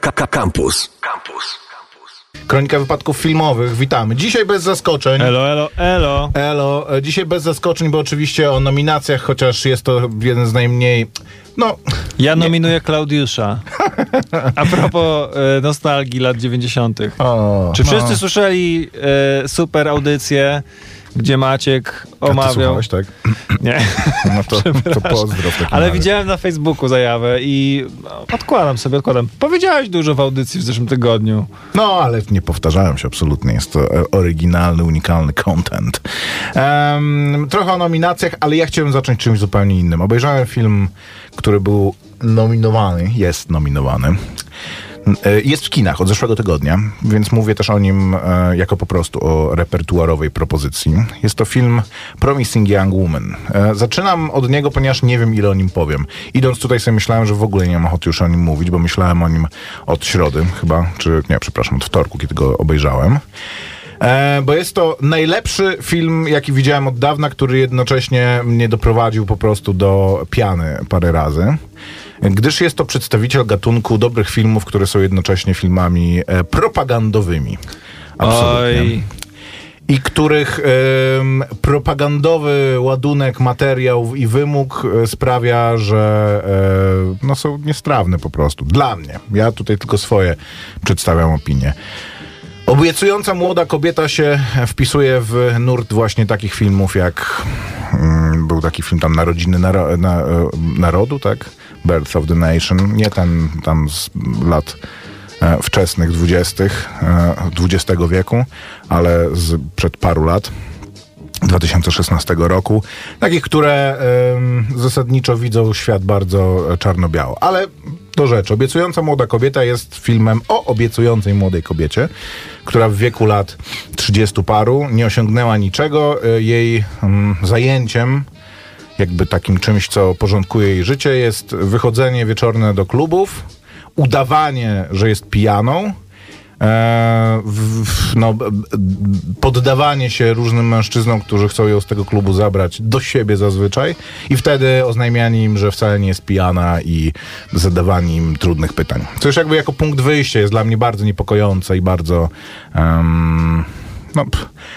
Campus. Campus. Kronika wypadków filmowych, witamy. Dzisiaj bez zaskoczeń. Elo, elo, elo. Elo. E, Dzisiaj bez zaskoczeń, bo oczywiście o nominacjach, chociaż jest to jeden z najmniej. No, Ja nominuję Klaudiusza. A propos e, nostalgii lat 90. o, Czy no. wszyscy słyszeli e, super audycję, gdzie Maciek A ty omawiał... tak? Nie, No to, to pozdro w takim ale razie. widziałem na Facebooku zajawę i no, odkładam sobie, odkładam. Powiedziałeś dużo w audycji w zeszłym tygodniu. No, ale nie powtarzałem się absolutnie. Jest to e, oryginalny, unikalny content. Em, trochę o nominacjach, ale ja chciałem zacząć czymś zupełnie innym. Obejrzałem film, który był nominowany, jest nominowany. E, Jest w kinach od zeszłego tygodnia, więc mówię też o nim e, jako po prostu o repertuarowej propozycji. Jest to film Promising Young Woman. E, zaczynam od niego, ponieważ nie wiem, ile o nim powiem. Idąc tutaj sobie myślałem, że w ogóle nie mam ochoty już o nim mówić, bo myślałem o nim od środy chyba, czy nie, przepraszam, od wtorku, kiedy go obejrzałem. E, bo jest to najlepszy film, jaki widziałem od dawna, który jednocześnie mnie doprowadził po prostu do piany parę razy. Gdyż jest to przedstawiciel gatunku dobrych filmów, które są jednocześnie filmami e, propagandowymi. Absolutnie. Oj, I których propagandowy ładunek materiał i wymóg e, sprawia, że e, no są niestrawne po prostu. Dla mnie. Ja tutaj tylko swoje przedstawiam opinie. Obiecująca młoda kobieta się wpisuje w nurt właśnie takich filmów jak mm, był taki film tam Narodziny naro, na, e, Narodu, tak? Birth of the Nation. Nie ten tam z lat e, wczesnych dwudziestych e, XX wieku, ale z przed paru lat. 2016 roku, takich, które em, zasadniczo widzą świat bardzo czarno-biało. Ale do rzeczy. Obiecująca młoda kobieta jest filmem o obiecującej młodej kobiecie, która w wieku lat 30 paru nie osiągnęła niczego. E, Jej mm, zajęciem jakby takim czymś, co porządkuje jej życie, jest wychodzenie wieczorne do klubów, udawanie, że jest pijaną, w, w, no, poddawanie się różnym mężczyznom, którzy chcą ją z tego klubu zabrać do siebie zazwyczaj i wtedy oznajmianie im, że wcale nie jest pijana i zadawanie im trudnych pytań. Co już jakby jako punkt wyjścia jest dla mnie bardzo niepokojące i bardzo... em, no,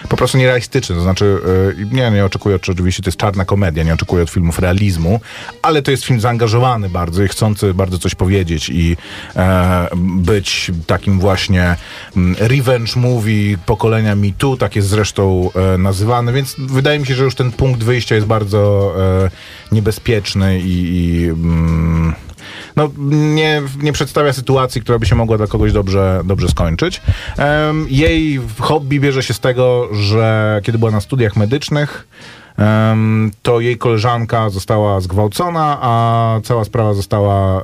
po prostu nierealistyczny. To znaczy, yy, nie, nie oczekuję, oczy- oczywiście to jest czarna komedia, nie oczekuję od filmów realizmu, ale to jest film zaangażowany bardzo i chcący bardzo coś powiedzieć i e, być takim właśnie mm, revenge movie pokolenia Me Too, tak jest zresztą e, nazywany, więc wydaje mi się, że już ten punkt wyjścia jest bardzo e, niebezpieczny i, i mm, no, nie, nie przedstawia sytuacji, która by się mogła dla kogoś dobrze, dobrze skończyć. Jej hobby bierze się z tego, że kiedy była na studiach medycznych, to jej koleżanka została zgwałcona, a cała sprawa została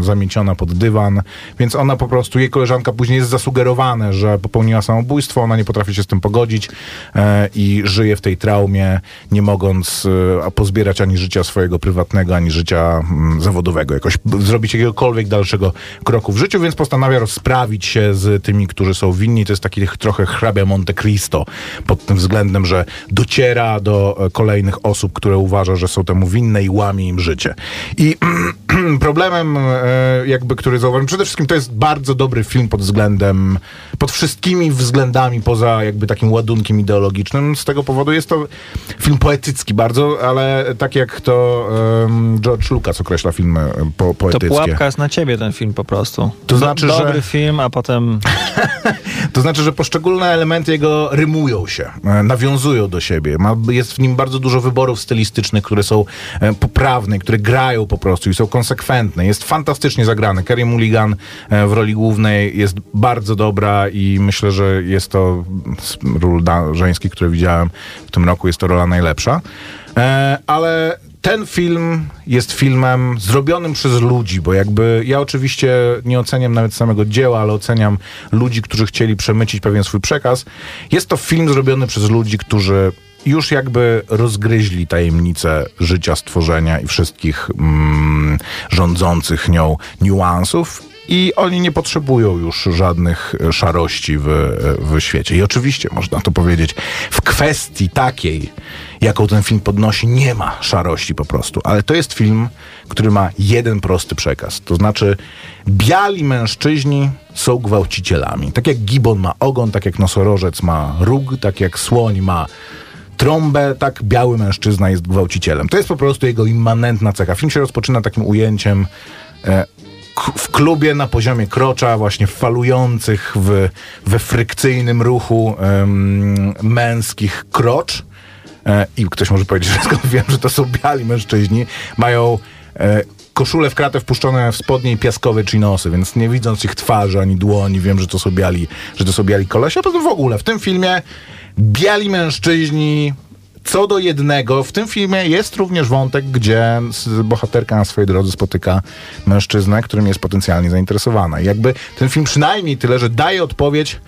zamieciona pod dywan, więc ona po prostu, jej koleżanka później jest zasugerowane, że popełniła samobójstwo, ona nie potrafi się z tym pogodzić e, i żyje w tej traumie, nie mogąc e, pozbierać ani życia swojego prywatnego, ani życia mm, zawodowego, jakoś zrobić jakiegokolwiek dalszego kroku w życiu, więc postanawia rozprawić się z tymi, którzy są winni. To jest taki trochę hrabia Monte Cristo pod tym względem, że dociera do e, kolejnych osób, które uważa, że są temu winne i łamie im życie. I problemem, e, jakby, który zauważyłem, przede wszystkim to jest bardzo dobry film pod względem, pod wszystkimi względami, poza jakby takim ładunkiem ideologicznym. Z tego powodu jest to film poetycki bardzo, ale tak jak to em, George Lucas określa filmy e, po, to poetyckie. pułapka jest na ciebie ten film po prostu. To znaczy, Do, że- Dobry film, a potem... To znaczy, że poszczególne elementy jego rymują się, e, nawiązują do siebie. Ma, jest w nim bardzo dużo wyborów stylistycznych, które są e, poprawne, które grają po prostu i są konsekwentne. Jest fantastycznie zagrany. Carrie Mulligan e, w roli głównej jest bardzo dobra i myślę, że jest to z ról żeńskich, które widziałem w tym roku, jest to rola najlepsza. E, ale ten film jest filmem zrobionym przez ludzi, bo jakby ja oczywiście nie oceniam nawet samego dzieła, ale oceniam ludzi, którzy chcieli przemycić pewien swój przekaz. Jest to film zrobiony przez ludzi, którzy już jakby rozgryźli tajemnicę życia, stworzenia i wszystkich mm, rządzących nią niuansów i oni nie potrzebują już żadnych szarości w, w świecie. I oczywiście, można to powiedzieć, w kwestii takiej, jaką ten film podnosi, nie ma szarości po prostu. Ale to jest film, który ma jeden prosty przekaz. To znaczy, biali mężczyźni są gwałcicielami. Tak jak gibon ma ogon, tak jak nosorożec ma róg, tak jak słoń ma trąbę, tak biały mężczyzna jest gwałcicielem. To jest po prostu jego immanentna cecha. Film się rozpoczyna takim ujęciem e, w klubie na poziomie krocza, właśnie falujących w, we frykcyjnym ruchu męskich krocz. E, I ktoś może powiedzieć, że skąd wiem, że to są biali mężczyźni. Mają e, koszule w kratę wpuszczone w spodnie i piaskowe chinosy, więc nie widząc ich twarzy ani dłoni, wiem, że to są biali, że to są biali kolesie. A potem w ogóle w tym filmie biali mężczyźni co do jednego, w tym filmie jest również wątek, gdzie bohaterka na swojej drodze spotyka mężczyznę, którym jest potencjalnie zainteresowana. I jakby ten film przynajmniej tyle, że daje odpowiedź,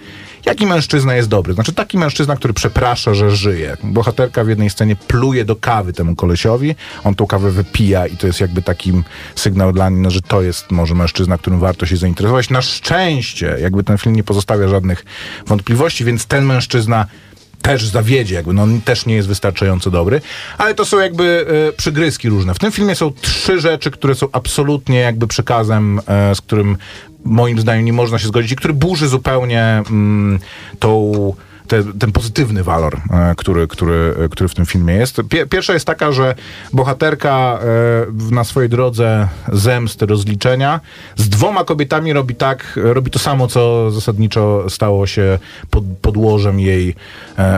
jaki mężczyzna jest dobry. Znaczy taki mężczyzna, który przeprasza, że żyje. Bohaterka w jednej scenie pluje do kawy temu kolesiowi, on tą kawę wypija i to jest jakby takim sygnał dla niej, no, że to jest może mężczyzna, którym warto się zainteresować. Na szczęście jakby ten film nie pozostawia żadnych wątpliwości, więc ten mężczyzna też zawiedzie, jakby, no też nie jest wystarczająco dobry, ale to są jakby e, przygryzki różne. W tym filmie są trzy rzeczy, które są absolutnie jakby przekazem, e, z którym moim zdaniem nie można się zgodzić i który burzy zupełnie mm, tą te, ten pozytywny walor, e, który, który, e, który w tym filmie jest. Pie, pierwsza jest taka, że bohaterka e, na swojej drodze zemsty, rozliczenia z dwoma kobietami robi tak, robi to samo, co zasadniczo stało się pod, podłożem jej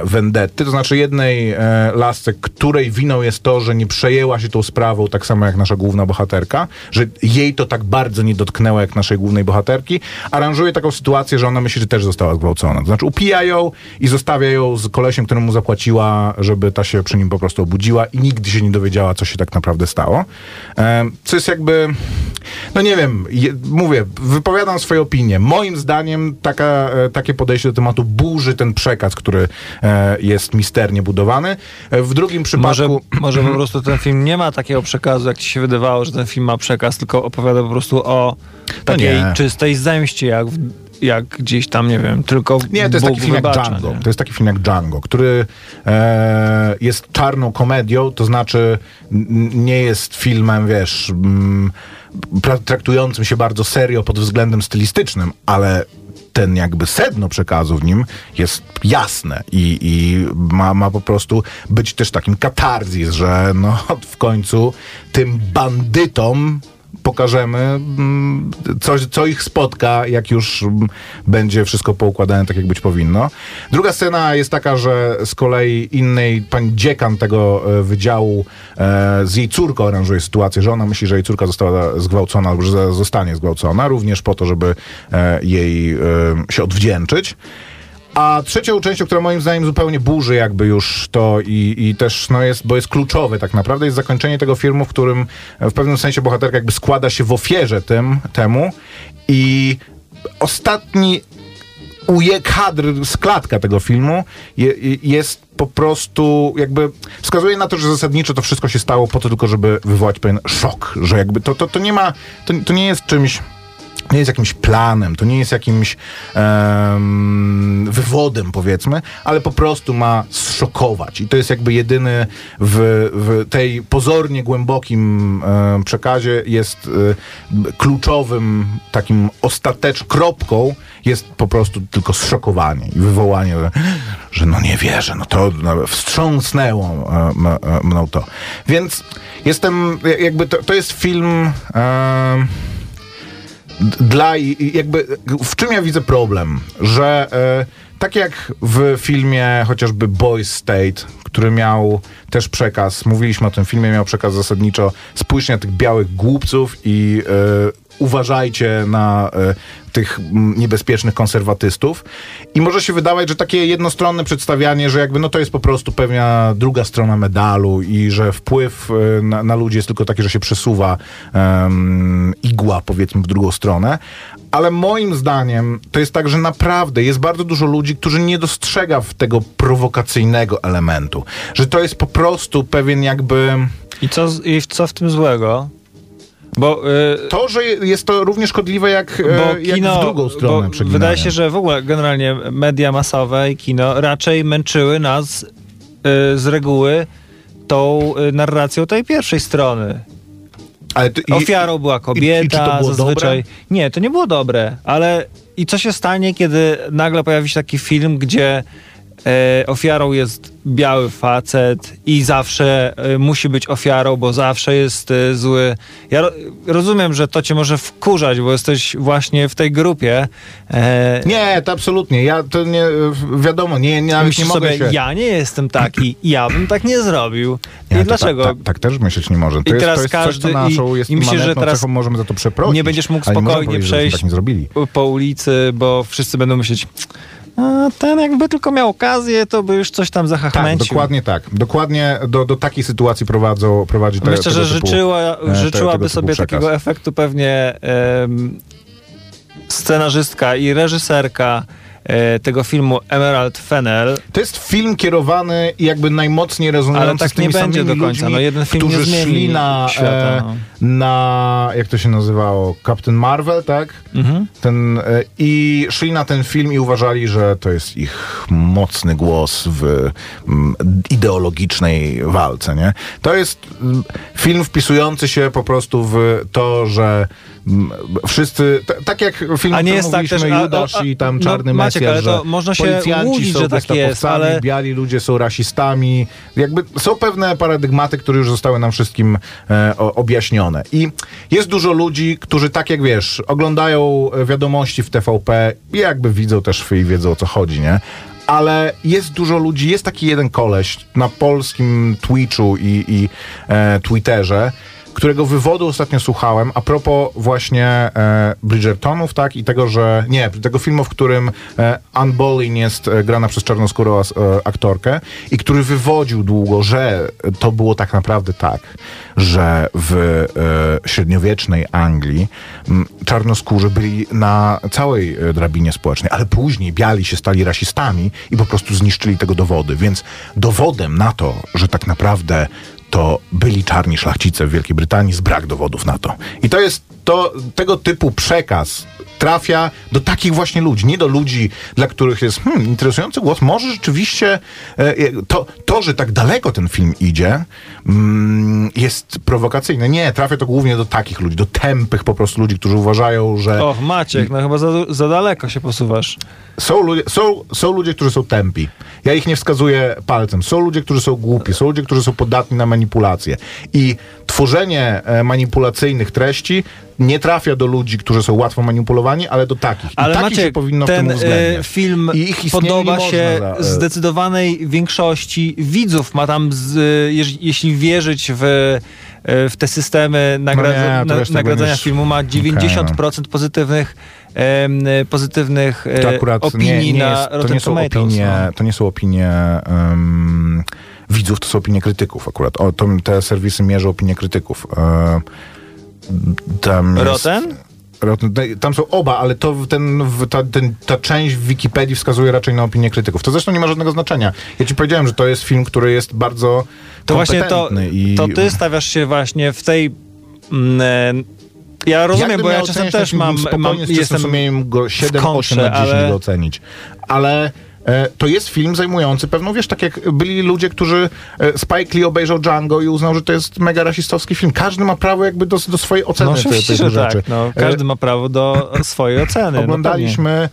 vendetty. To znaczy jednej lasce, której winą jest to, że nie przejęła się tą sprawą tak samo jak nasza główna bohaterka, że jej to tak bardzo nie dotknęło jak naszej głównej bohaterki, aranżuje taką sytuację, że ona myśli, że też została zgwałcona. To znaczy upija ją i zostawia ją z kolesiem, któremu zapłaciła, żeby ta się przy nim po prostu obudziła i nigdy się nie dowiedziała, co się tak naprawdę stało. Co jest jakby, no nie wiem, mówię, wypowiadam swoje opinie. Moim zdaniem taka, e, takie podejście do tematu burzy ten przekaz, który e, jest misternie budowany. E, W drugim przypadku... Może, może po prostu ten film nie ma takiego przekazu, jak ci się wydawało, że ten film ma przekaz, tylko opowiada po prostu o takiej nie. czystej zemście, jak, w, jak gdzieś tam, nie wiem, tylko Nie, to jest Bóg taki film wybacza, jak Django. nie? To jest taki film jak Django, który e, jest czarną komedią, to znaczy nie jest filmem, wiesz, mm, pra- traktującym się bardzo serio pod względem stylistycznym, ale ten jakby sedno przekazu w nim jest jasne i, i ma, ma po prostu być też takim katarzis, że no w końcu tym bandytom pokażemy, mm, co ich spotka, jak już mm, będzie wszystko poukładane tak, jak być powinno. Druga scena jest taka, że z kolei innej pani dziekan tego e, wydziału e, z jej córką aranżuje sytuację, że ona myśli, że jej córka została zgwałcona albo że zostanie zgwałcona, również po to, żeby e, jej e, się odwdzięczyć. A trzecią częścią, która moim zdaniem zupełnie burzy jakby już to i, i też no jest, bo jest kluczowe tak naprawdę, jest zakończenie tego filmu, w którym w pewnym sensie bohaterka jakby składa się w ofierze tym, temu i ostatni uje kadr z klatka tego filmu je- jest po prostu jakby wskazuje na to, że zasadniczo to wszystko się stało po to tylko, żeby wywołać pewien szok, że jakby to, to, to nie ma, to, to nie jest czymś nie jest jakimś planem, to nie jest jakimś em, wywodem, powiedzmy, ale po prostu ma zszokować. I to jest jakby jedyny w, w tej pozornie głębokim em, przekazie jest e, kluczowym takim ostateczną kropką jest po prostu tylko zszokowanie i wywołanie, że, że no nie wierzę, no to no, wstrząsnęło e, e, mną to. Więc jestem, jakby to, to jest film... d- dla jakby w czym ja widzę problem, że e, tak jak w filmie chociażby Boys State, który miał też przekaz, mówiliśmy o tym filmie, miał przekaz zasadniczo spójrzcie na tych białych głupców i e, uważajcie na e, tych mm, niebezpiecznych konserwatystów. I może się wydawać, że takie jednostronne przedstawianie, że jakby no to jest po prostu pewna druga strona medalu i że wpływ e, na, na ludzi jest tylko taki, że się przesuwa igła powiedzmy w drugą stronę. Ale moim zdaniem to jest tak, że naprawdę jest bardzo dużo ludzi, którzy nie dostrzega w tego prowokacyjnego elementu. Że to jest po prostu pewien jakby... I co, I co w tym złego? Bo, y, To, że jest to równie szkodliwe jak, bo e, jak kino, w drugą stronę bo wydaje się, że w ogóle generalnie media masowe i kino raczej męczyły nas y, z reguły tą y, narracją tej pierwszej strony. To, i- Ofiarą była kobieta, i było zazwyczaj. dobre? Nie, to nie było dobre, ale i co się stanie, kiedy nagle pojawi się taki film, gdzie e, ofiarą jest biały facet i zawsze e, musi być ofiarą, bo zawsze jest e, zły. Ja ro, rozumiem, że to cię może wkurzać, bo jesteś właśnie w tej grupie. E, Nie, to absolutnie. Ja to nie, wiadomo, nie, nie, nawet nie mogę sobie, się... ja nie jestem taki, ja bym tak nie zrobił. Nie, I dlaczego? Tak, tak, tak też myśleć nie może. To I jest, teraz to jest coś, każdy- co naszą i- jest i myślisz, że teraz cechą, możemy za to przeprosić. nie będziesz mógł nie spokojnie powiedzieć, przejść tak nie po ulicy, bo wszyscy będą myśleć, a ten jakby tylko miał okazję, to by już coś tam Tak, zahachmęcił. dokładnie tak. Dokładnie do, do takiej sytuacji prowadzą, prowadzi te, Myślę, że typu, życzyła, e, te- życzyłaby sobie przekaz. takiego efektu pewnie em, scenarzystka i reżyserka tego filmu Emerald Fennel, To jest film kierowany jakby najmocniej rezonujący Ale tak z tymi nie będzie do końca. ludźmi, No, jeden film nie którzy zmieni szli na, świata, e, no. na, jak to się nazywało, Captain Marvel, tak? Mhm. Ten, e, I szli na ten film i uważali, że to jest ich mocny głos w ideologicznej walce, nie? To jest film wpisujący się po prostu w to, że wszyscy, t- tak jak film, A nie jest tak mówiliśmy, też- a- Judasz a- i tam no, Czarny Maciek, Mesjasz, że można się policjanci łudzić, są że tak jest, ale- biali ludzie są rasistami. Jakby są pewne paradygmaty, które już zostały nam wszystkim e, objaśnione. I jest dużo ludzi, którzy tak jak wiesz, oglądają e, wiadomości w TVP i jakby widzą też i wiedzą o co chodzi, nie? Ale jest dużo ludzi, jest taki jeden koleś na polskim Twitchu i, i e, Twitterze, którego wywodu ostatnio słuchałem a propos właśnie e, Bridgertonów, tak, i tego, że nie, tego filmu, w którym e, Anne Boleyn jest e, grana przez czarnoskórą e, aktorkę i który wywodził długo, że to było tak naprawdę tak, że w e, średniowiecznej Anglii m, czarnoskórzy byli na całej e, drabinie społecznej, ale później biali się stali rasistami i po prostu zniszczyli tego dowody, więc dowodem na to, że tak naprawdę to byli czarni szlachcice w Wielkiej Brytanii z brak dowodów na to. I to jest to, tego typu przekaz trafia do takich właśnie ludzi, nie do ludzi, dla których jest hmm, interesujący głos. Może rzeczywiście e, to, to, że tak daleko ten film idzie, mm, jest prowokacyjne. Nie, trafia to głównie do takich ludzi, do tępych po prostu ludzi, którzy uważają, że Och, Maciek, no chyba za, za daleko się posuwasz. są ludzie, są, są ludzie, którzy są tępi. Ja ich nie wskazuję palcem. Są ludzie, którzy są głupi, są ludzie, którzy są podatni na manipulacje. I tworzenie e, manipulacyjnych treści nie trafia do ludzi, którzy są łatwo manipulowani, ale do takich. I Ale takich się Maciek, powinno w ten e, film I ich istnienie podoba się za- e, zdecydowanej większości widzów. Ma tam, z, e, jeśli wierzyć w, e, w te systemy nagradza, No nie, to na, to nagradzania będziesz- filmu, ma 90% pozytywnych, em, e, pozytywnych e, to akurat opinii nie, nie na jest, to Rotten są Tomatoes. opinie, no. to nie są opinie em, widzów, to są opinie krytyków akurat. O, to, te serwisy mierzą opinie krytyków. E, tam jest- Rotten? Rotten- Tam są oba, ale to ten, ta, ten, ta część w Wikipedii wskazuje raczej na opinię krytyków. To zresztą nie ma żadnego znaczenia. Ja ci powiedziałem, że to jest film, który jest bardzo To właśnie to, i to ty stawiasz się właśnie w tej... Mm, e, ja rozumiem, bo ja czasem też mam, mam jestem sumieniem go 7, 8 kontrze, na 10 ale- go ocenić. Ale to jest film zajmujący pewną, wiesz, tak jak byli ludzie, którzy e, Spike Lee obejrzał Django i uznał, że to jest mega rasistowski film. Każdy ma prawo jakby do, do swojej oceny No tej, że rzeczy. tak. No, E, każdy ma prawo do swojej oceny. no Oglądaliśmy e,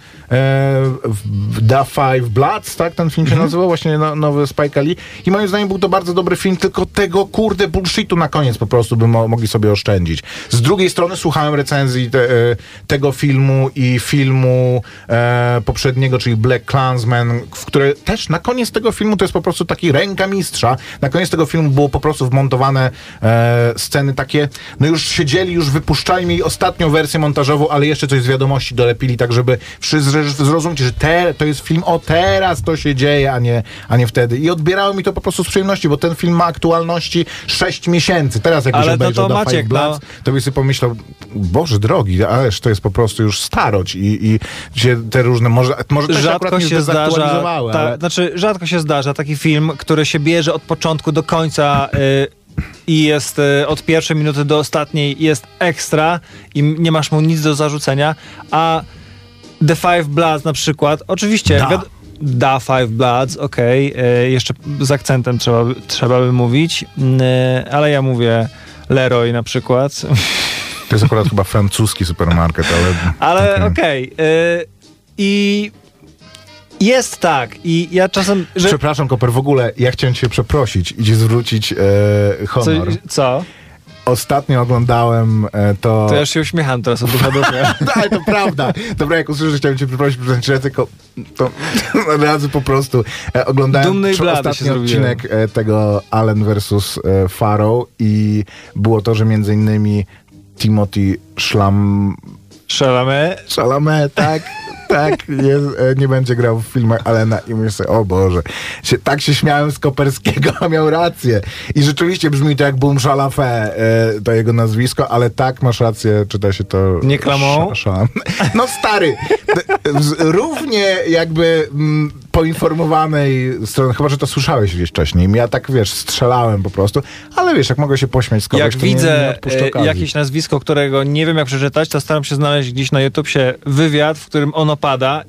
w- The Five Bloods, tak ten film się Mhm. nazywał, właśnie no, nowy Spike Lee. I moim zdaniem był to bardzo dobry film, tylko tego kurde bullshitu na koniec po prostu by mo mogli sobie oszczędzić. Z drugiej strony słuchałem recenzji te, e, tego filmu i filmu e, poprzedniego, czyli Black Klansman, w które też na koniec tego filmu to jest po prostu taki ręka mistrza. Na koniec tego filmu było po prostu wmontowane e, sceny takie, no już siedzieli, już wypuszczali mi ostatnią wersję montażową, ale jeszcze coś z wiadomości dolepili, tak żeby wszyscy zrozumieć, że te, to jest film o teraz to się dzieje, a nie, a nie wtedy. I odbierało mi to po prostu z przyjemności, bo ten film ma aktualności 6 miesięcy. Teraz jakbyś Ale no obejrzał to The Maciek, Five Bloods, no. to byś sobie pomyślał, Boże drogi, ależ to jest po prostu już starość i, i te różne, może, może też rzadko się zdarza, ta, ale... znaczy rzadko się zdarza taki film, który się bierze od początku do końca y, i jest e, od pierwszej minuty do ostatniej jest ekstra i nie masz mu nic do zarzucenia, a The Five Bloods na przykład, oczywiście... Da. wiad- Da Five Bloods, okej, e, jeszcze z akcentem trzeba, by- trzeba by mówić, e, ale ja mówię Leroy na przykład. To jest akurat chyba francuski supermarket, ale... Ale okej. okej. y, I jest tak. I ja czasem. Że, Przepraszam, Koper, w ogóle ja chciałem cię przeprosić i ci zwrócić e, co, honor. co? Ostatnio oglądałem e, to... To ja już się uśmiecham teraz od ducha do. Tak, to prawda. Dobra, jak usłyszę, że chciałem cię przeprosić, że tylko to od razu po prostu e, oglądałem Dumny i ostatni odcinek e, tego Allen versus e, Farrow i było to, że między innymi Timothy Szlam... Szalamy. Chalamet, tak, tak, nie, e, nie będzie grał w filmach Alena i myślę sobie, o Boże, się, tak się śmiałem z Koperskiego, a miał rację. I rzeczywiście brzmi to jak Boom Shalafé, e, to jego nazwisko, ale tak, masz rację, czyta się to... Nie klamą? Sz-. No stary, równie jakby mm, poinformowanej strony, chyba, że to słyszałeś gdzieś wcześniej, ja tak, wiesz, strzelałem po prostu, ale wiesz, jak mogę się pośmiać z kogoś, Jak to nie, nie widzę e, jakieś nazwisko, którego nie wiem jak przeczytać, to staram się znaleźć gdzieś na YouTubie wywiad, w którym ono pada.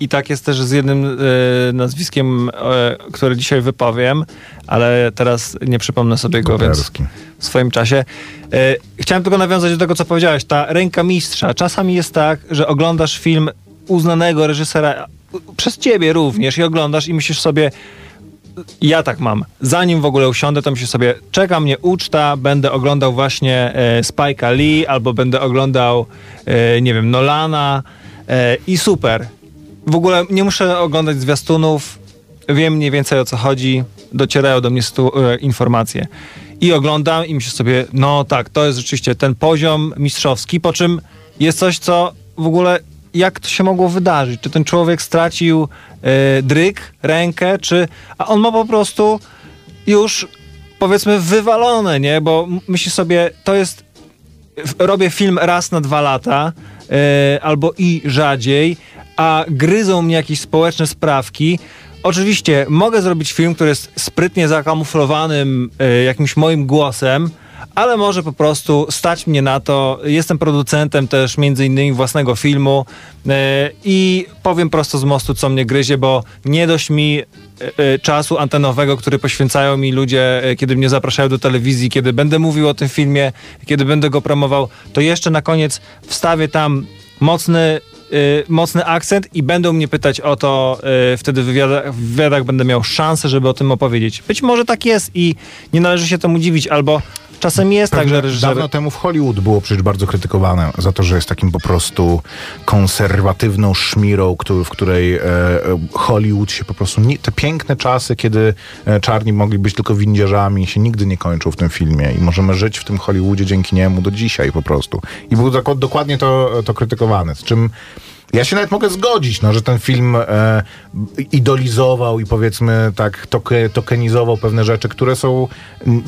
I tak jest też z jednym e, nazwiskiem, e, które dzisiaj wypowiem, ale teraz nie przypomnę sobie go, więc Koperski. w swoim czasie. E, chciałem tylko nawiązać do tego, co powiedziałeś. Ta ręka mistrza. Czasami jest tak, że oglądasz film uznanego reżysera, przez ciebie również, i oglądasz i myślisz sobie, ja tak mam. Zanim w ogóle usiądę, to myślę sobie, czeka mnie uczta, będę oglądał właśnie e, Spike'a Lee, albo będę oglądał, e, nie wiem, Nolana e, i super. W ogóle nie muszę oglądać zwiastunów, wiem mniej więcej o co chodzi, docierają do mnie stu, e, informacje. I oglądam i myślę sobie, no tak, to jest rzeczywiście ten poziom mistrzowski, po czym jest coś, co w ogóle jak to się mogło wydarzyć? Czy ten człowiek stracił e, dryk, rękę, czy. A on ma po prostu już powiedzmy wywalone, nie? Bo myśli sobie, to jest. Robię film raz na dwa lata, e, albo i rzadziej, a gryzą mnie jakieś społeczne sprawki. Oczywiście mogę zrobić film, który jest sprytnie zakamuflowanym e, jakimś moim głosem, ale może po prostu stać mnie na to. Jestem producentem też między innymi własnego filmu e, i powiem prosto z mostu, co mnie gryzie, bo nie dość mi e, e, czasu antenowego, który poświęcają mi ludzie, kiedy mnie zapraszają do telewizji, kiedy będę mówił o tym filmie, kiedy będę go promował, to jeszcze na koniec wstawię tam mocny y, mocny akcent i będą mnie pytać o to, y, wtedy w wywiadach, w wywiadach będę miał szansę, żeby o tym opowiedzieć. Być może tak jest i nie należy się temu dziwić, albo czasem jest tak, że Pewnie reżyser... Dawno temu w Hollywood było przecież bardzo krytykowane za to, że jest takim po prostu konserwatywną szmirą, któ- w której e, e, Hollywood się po prostu... Nie, te piękne czasy, kiedy e, czarni mogli być tylko windziarzami, się nigdy nie kończą w tym filmie i możemy żyć w tym Hollywoodzie dzięki niemu do dzisiaj po prostu. I było dok- dokładnie to, to krytykowane, z czym... Ja się nawet mogę zgodzić, no, że ten film e, idolizował i powiedzmy tak toke, tokenizował pewne rzeczy, które są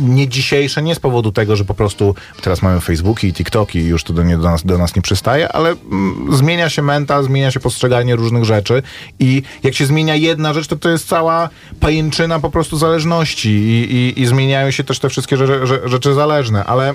nie dzisiejsze, nie z powodu tego, że po prostu teraz mamy Facebooki i TikToki i już to do, nie, do, nas, do nas nie przystaje, ale mm, zmienia się mental, zmienia się postrzeganie różnych rzeczy i jak się zmienia jedna rzecz, to to jest cała pajęczyna po prostu zależności i, i, i zmieniają się też te wszystkie rze- rze- rzeczy zależne, ale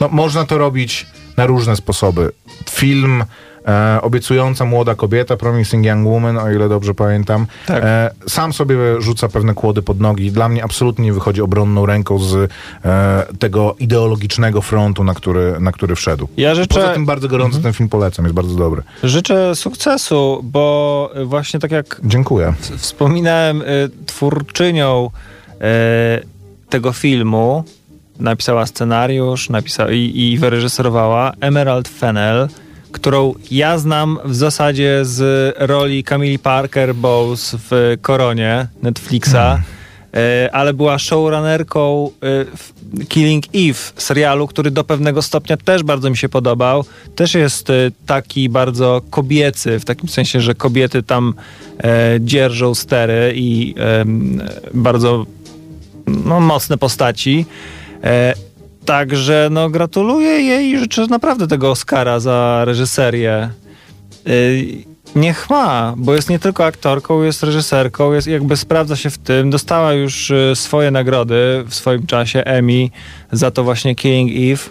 no, można to robić na różne sposoby. Film e, obiecująca młoda kobieta, Promising Young Woman, o ile dobrze pamiętam, Tak. e, sam sobie rzuca pewne kłody pod nogi. Dla mnie absolutnie nie wychodzi obronną ręką z e, tego ideologicznego frontu, na który, na który wszedł. Ja życzę- Poza tym bardzo gorąco ten film polecam, jest bardzo dobry. Życzę sukcesu, bo właśnie tak jak Dziękuję. wspominałem, y, twórczynią y, tego filmu napisała scenariusz napisała i, i wyreżyserowała Emerald Fennell, którą ja znam w zasadzie z roli Camille Parker Bowles w Koronie Netflixa, e, ale była showrunnerką e, w Killing Eve serialu, który do pewnego stopnia też bardzo mi się podobał. Też jest e, taki bardzo kobiecy, w takim sensie, że kobiety tam dzierżą stery i bardzo no, mocne postaci. Także no, gratuluję jej i życzę naprawdę tego Oscara za reżyserię. E, Niech ma, bo jest nie tylko aktorką, jest reżyserką, jest jakby sprawdza się w tym. Dostała już y, swoje nagrody w swoim czasie, Emmy, za to właśnie Killing Eve.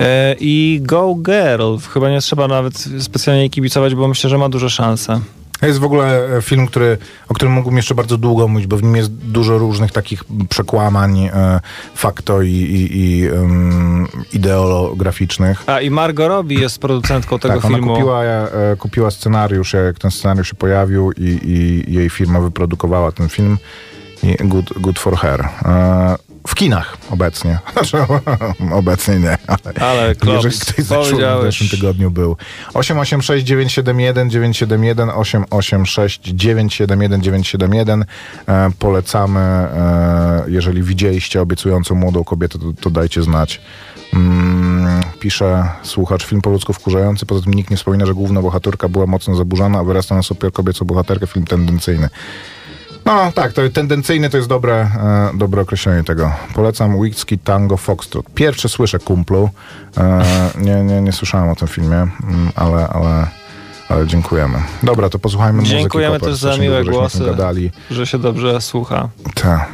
E, I Go Girl. Chyba nie trzeba nawet specjalnie kibicować, bo myślę, że ma duże szanse. To jest w ogóle e, film, który, o którym mógłbym jeszcze bardzo długo mówić, bo w nim jest dużo różnych takich przekłamań, e, fakto i, i, i um, ideolograficznych. A i Margot Robbie jest producentką tego tak, filmu. Ona kupiła, e, kupiła scenariusz, jak ten scenariusz się pojawił i, i jej firma wyprodukowała ten film. I good, good for her. E, w kinach obecnie. Znaczy, obecnie nie, ale, Ale klops, jeżeli ktoś zeszł, w zeszłym tygodniu był. 886 971 971 886 971 971 e, Polecamy. E, jeżeli widzieliście obiecującą młodą kobietę, to, to dajcie znać. Mm, pisze słuchacz, film po ludzku wkurzający, poza tym nikt nie wspomina, że główna bohaterka była mocno zaburzana, a wyrasta na super kobiecą bohaterkę, film tendencyjny. No tak, to tendencyjny to jest dobre, e, dobre określenie tego. Polecam Whisky Tango Foxtrot. Pierwszy słyszę kumplu. E, nie, nie, nie słyszałem o tym filmie, mm, ale, ale, ale dziękujemy. Dobra, to posłuchajmy muzyki. Dziękujemy Popper. też za miłe dużo głosy. Że się dobrze słucha. Ta.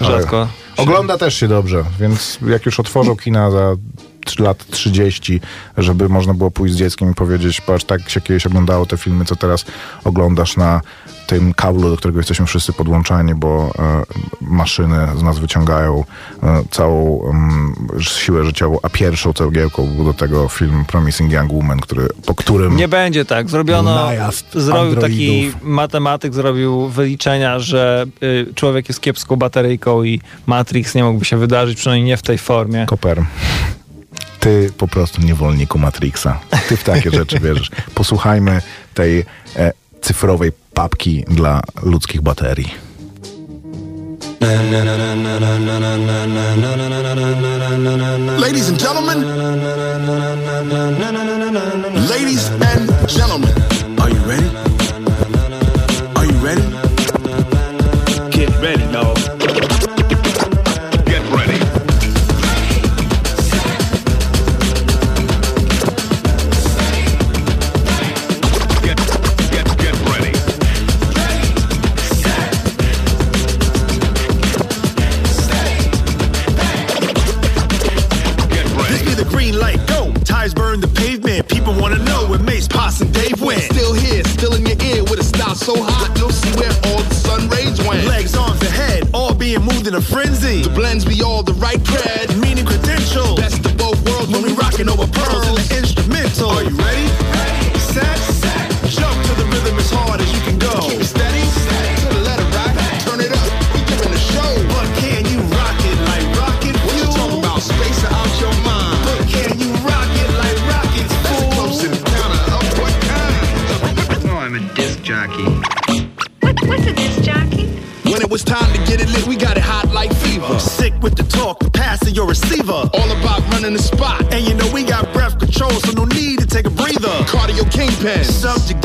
Ale Rzadko. się- Ogląda też się dobrze, więc jak już otworzą kina za lat 30, żeby można było pójść z dzieckiem i powiedzieć, patrz, tak się kiedyś oglądało te filmy, co teraz oglądasz na tym kablu, do którego jesteśmy wszyscy podłączani, bo e, maszyny z nas wyciągają e, całą em, siłę życiową, a pierwszą cegiełką był do tego film Promising Young Woman, który, po którym... Nie będzie tak. Zrobiono, zrobił taki matematyk, zrobił wyliczenia, że y, człowiek jest kiepską bateryjką i Matrix nie mógłby się wydarzyć, przynajmniej nie w tej formie. Koper. Ty po prostu niewolniku Matrixa. Ty w takie rzeczy wierzysz. Posłuchajmy tej e, cyfrowej papki dla ludzkich baterii. Ladies and gentlemen, ladies and like red pens. Subject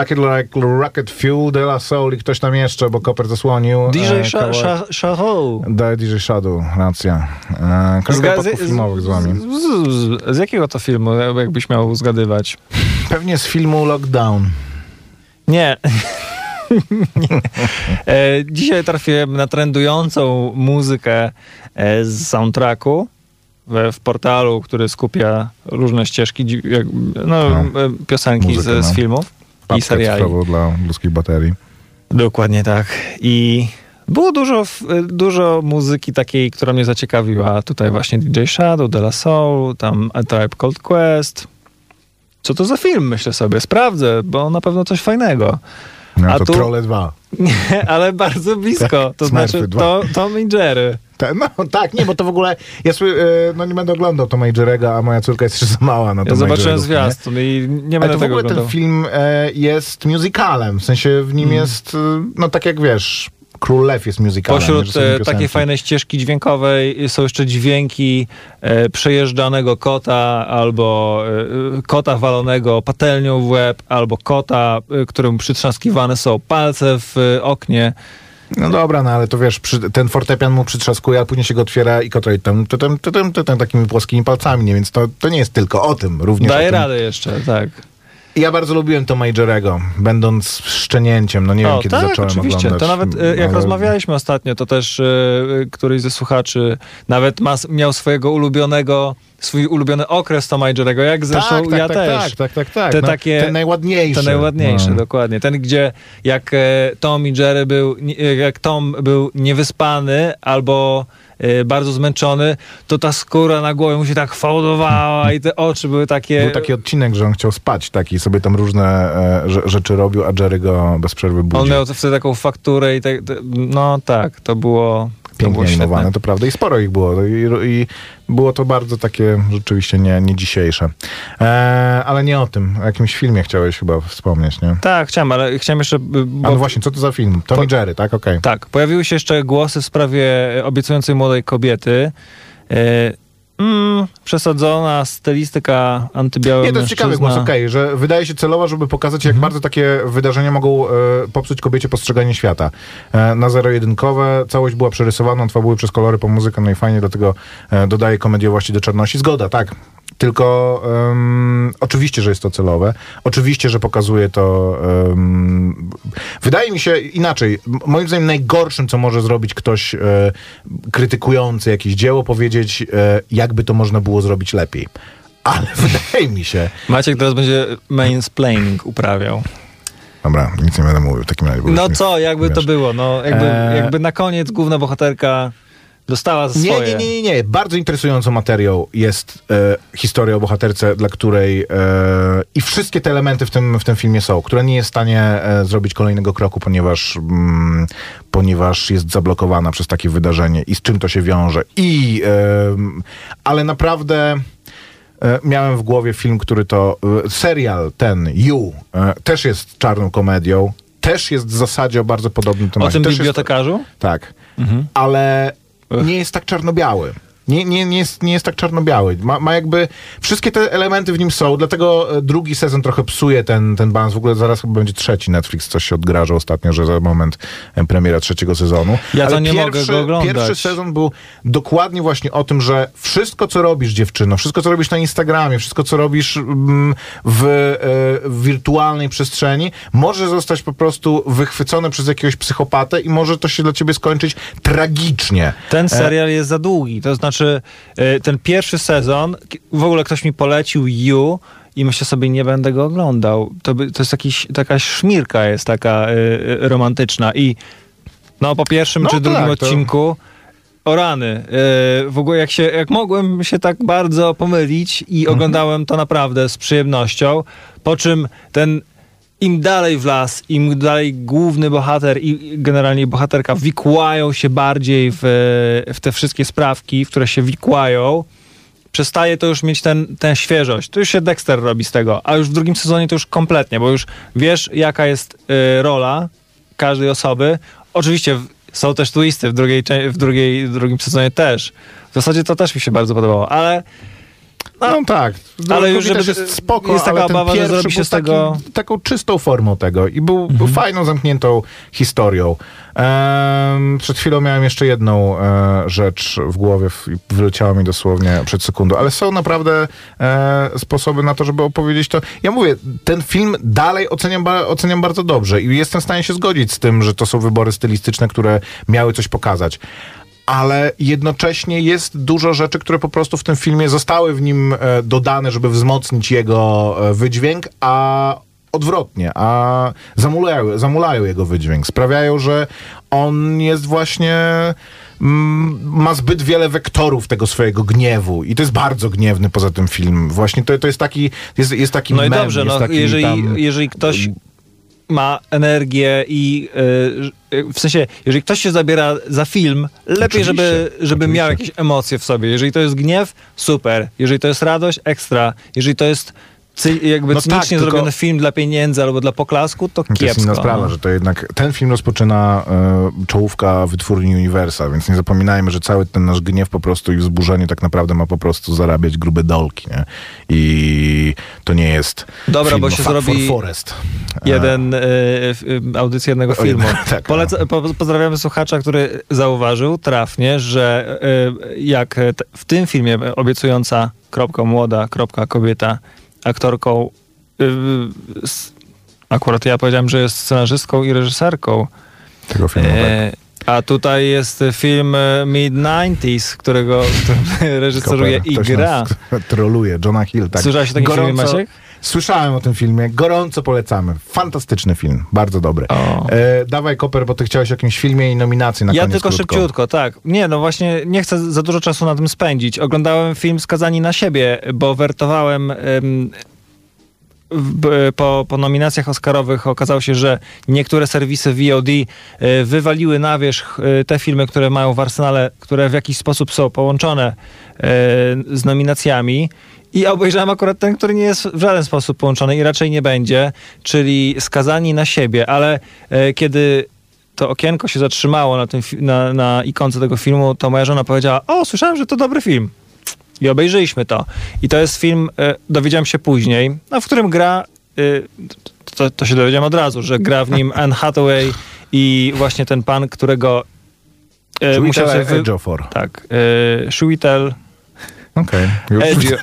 Rocket like Rocket Fuel, De La Soul i ktoś tam jeszcze, bo Koper zasłonił. DJ e, Sha- Sha- Shahoe. Da, DJ Shadow, racja. E, wypadków filmowych z wami. Z, z, z jakiego to filmu, jakbyś miał zgadywać? Pewnie z filmu Lockdown. Nie. E, dzisiaj trafiłem na trendującą muzykę e, z soundtracku w, w portalu, który skupia różne ścieżki, no, No. e, piosenki Muzykę, z, z no. filmów i seriali. dla ludzkich baterii. Dokładnie tak. I było dużo, dużo muzyki takiej, która mnie zaciekawiła. Tutaj właśnie DJ Shadow, De La Soul, tam A Tribe Called Quest. Co to za film, myślę sobie. Sprawdzę, bo na pewno coś fajnego. No A to tu- Trolle 2. Nie, ale bardzo blisko. To Smurfy znaczy to, Tom i Jerry. Ta, no tak, nie, bo to w ogóle, ja e, no nie będę oglądał Toma i Jerry'ego, a moja córka jest jeszcze za mała na Ja Toma i zobaczyłem nie? zwiastun i nie Ale będę to w tego ogóle oglądał. ten film e, jest musicalem, w sensie w nim Mm. jest, e, no tak jak wiesz, Król Lew jest musicalem. Pośród e, takiej fajnej ścieżki dźwiękowej są jeszcze dźwięki e, przejeżdżanego kota albo e, kota walonego patelnią w łeb, albo kota, e, któremu przytrzaskiwane są palce w oknie. No dobra, no ale to wiesz, przy, ten fortepian mu przytrzaskuje, a później się go otwiera i kotroj tam, tam, tam, tam, tam, takimi płaskimi palcami, nie? więc to, to nie jest tylko o tym, również o Daje tym. radę jeszcze, tak. Ja bardzo lubiłem Toma i Jerry'ego, będąc szczenięciem, no nie wiem O, kiedy tak, zacząłem oczywiście. oglądać. To nawet e, jak ale- rozmawialiśmy ostatnio, to też e, któryś ze słuchaczy nawet ma, miał swojego ulubionego, swój ulubiony okres Toma i Jerry'ego, jak zresztą tak, tak, ja tak, też. Tak, tak, tak, tak. Te no, takie- ten najładniejszy. To najładniejsze, no. dokładnie. Ten, gdzie jak e, Tom i Jerry był, jak Tom był niewyspany albo bardzo zmęczony, to ta skóra na głowie mu się tak fałdowała i te oczy były takie... Był taki odcinek, że on chciał spać taki, sobie tam różne e, rze- rzeczy robił, a Jerry go bez przerwy budził. On miał wtedy taką fakturę i tak, no tak, to było... To Pięknie świetne. animowane, to prawda. I sporo ich było. I, i było to bardzo takie rzeczywiście nie, nie dzisiejsze. E, ale nie o tym. O jakimś filmie chciałeś chyba wspomnieć, nie? Tak, chciałem, ale chciałem jeszcze... Bo, A no właśnie, co to za film? Tom i Jerry, tak? Okej. Tak, pojawiły się jeszcze głosy w sprawie obiecującej młodej kobiety. E, mm, przesadzona stylistyka antybiały Nie, to jest ciekawy głos, okej, że wydaje się celowa, żeby pokazać, jak bardzo takie wydarzenia mogą e, popsuć kobiecie postrzeganie świata. E, na zero-jedynkowe całość była przerysowana, twa były przez kolory po muzykę, no i fajnie, dlatego e, dodaje komediowości do czarności. Zgoda, tak. Tylko em, oczywiście, że jest to celowe. Oczywiście, że pokazuje to. em, wydaje mi się inaczej. Moim zdaniem najgorszym, co może zrobić ktoś e, krytykujący jakieś dzieło, powiedzieć, e, jakby to można było zrobić lepiej. Ale wydaje mi się. Maciek teraz będzie mansplaining uprawiał. Dobra, nic nie będę mówił w takim razie. No co, jakby to wiesz. było? No, jakby, Eee. jakby na koniec główna bohaterka dostała za Nie, swoje. nie, nie, nie, nie. Bardzo interesującą materią jest e, historia o bohaterce, dla której e, i wszystkie te elementy w tym, w tym filmie są, która nie jest w stanie e, zrobić kolejnego kroku, ponieważ, mm, ponieważ jest zablokowana przez takie wydarzenie i z czym to się wiąże. I, em, ale naprawdę e, miałem w głowie film, który to, e, serial ten, You, e, też jest czarną komedią, też jest w zasadzie o bardzo podobnym O temacie. tym Też jest- bibliotekarzu? tak. Ale nie jest tak czarno-biały. Nie, nie, nie, jest, nie jest tak czarno-biały. Ma, ma jakby. Wszystkie te elementy w nim są, dlatego e, drugi sezon trochę psuje ten, ten balans. W ogóle zaraz chyba będzie trzeci. Netflix coś się odgrażał ostatnio, że za moment e, premiera trzeciego sezonu. Ja to Ale nie mogę pierwszy, go oglądać. Pierwszy sezon był dokładnie właśnie o tym, że wszystko, co robisz, dziewczyno, wszystko, co robisz na Instagramie, wszystko, co robisz mm, w, e, w wirtualnej przestrzeni, może zostać po prostu wychwycone przez jakiegoś psychopatę i może to się dla ciebie skończyć tragicznie. Ten serial jest za długi. To znaczy, e, ten pierwszy sezon, w ogóle ktoś mi polecił You i myślę sobie, nie będę go oglądał. To, by, to jest jakiś, taka szmirka jest taka e, romantyczna i no po pierwszym No czy drugim tak, to- odcinku o rany. e, w ogóle jak się, jak mogłem się tak bardzo pomylić i Mhm. oglądałem to naprawdę z przyjemnością, po czym ten im dalej w las, im dalej główny bohater i generalnie bohaterka wikłają się bardziej w, w te wszystkie sprawki, w które się wikłają, przestaje to już mieć ten, tę świeżość. To już się Dexter robi z tego, a już w drugim sezonie to już kompletnie, bo już wiesz, jaka jest y, rola każdej osoby. Oczywiście w- są też twisty w, drugiej, w, drugiej, w drugim sezonie też. W zasadzie to też mi się bardzo podobało, ale No tak. Ale już, żeby- jest spoko, jest taka obawa, że pierwszy zrobi się był z tego- Taki, taką czystą formą tego i był, był Mhm. fajną, zamkniętą historią. Em, przed chwilą miałem jeszcze jedną e, rzecz w głowie i wyleciała mi dosłownie przed sekundą, ale są naprawdę e, sposoby na to, żeby opowiedzieć to. Ja mówię, ten film dalej oceniam, oceniam bardzo dobrze i jestem w stanie się zgodzić z tym, że to są wybory stylistyczne, które miały coś pokazać ale jednocześnie jest dużo rzeczy, które po prostu w tym filmie zostały w nim e, dodane, żeby wzmocnić jego e, wydźwięk, a odwrotnie, a zamulają, zamulają jego wydźwięk. Sprawiają, że on jest właśnie mm, ma zbyt wiele wektorów tego swojego gniewu i to jest bardzo gniewny poza tym film. Właśnie to, to jest taki jest, jest taki No i mem, dobrze, jest no, jeżeli, tam- jeżeli ktoś ma energię i y, y, w sensie, jeżeli ktoś się zabiera za film, lepiej, Oczywiście, żeby, żeby miał oczywiście. jakieś emocje w sobie. Jeżeli to jest gniew, super. Jeżeli to jest radość, ekstra. Jeżeli to jest cy, jakby No cynicznie tak, zrobiony film dla pieniędzy albo dla poklasku, to To jest kiepsko. inna sprawa, no. że to jednak ten film rozpoczyna e, czołówka wytwórni Universa, więc nie zapominajmy, że cały ten nasz gniew po prostu i wzburzenie tak naprawdę ma po prostu zarabiać grube dolki, nie? I to nie jest Dobra, film bo się zrobi for Forest. jeden y, f- y, audycję jednego filmu. tak, Poleca, po, pozdrawiamy słuchacza, który zauważył trafnie, że y, jak te, w tym filmie obiecująca kropka młoda, kropka kobieta, aktorką y, akurat ja powiedziałem, że jest scenarzystką i reżyserką, tego filmu. tak. e, a tutaj jest film e, Mid-90s, którego reżyseruje i gra. nas Troluje, Johna Hill. Tak. Słyszałeś o takim filmie, Maciek? Słyszałem o tym filmie, gorąco polecamy. Fantastyczny film, bardzo dobry. E, dawaj, Koper, bo ty chciałeś o jakimś filmie i nominacji na Ja koniec tylko krótko. szybciutko, tak. Nie, no właśnie nie chcę za dużo czasu na tym spędzić. Oglądałem film Skazani na siebie, bo wertowałem ym, po, po nominacjach oscarowych okazało się, że niektóre serwisy VOD y, wywaliły na wierzch y, te filmy, które mają w arsenale, które w jakiś sposób są połączone y, z nominacjami. I obejrzałem akurat ten, który nie jest w żaden sposób połączony i raczej nie będzie, czyli Skazani na siebie, ale y, kiedy to okienko się zatrzymało na, tym, na, na ikonce tego filmu, to moja żona powiedziała, o, słyszałem, że to dobry film. I obejrzyliśmy to. I to jest film, e, dowiedziałem się później, no, w którym gra, e, to, to się dowiedziałem od razu, że gra w nim Anne Hathaway i właśnie ten pan, którego e, musiał się... Wy... Tak, e, Shuitel Okej. Już- Edgio-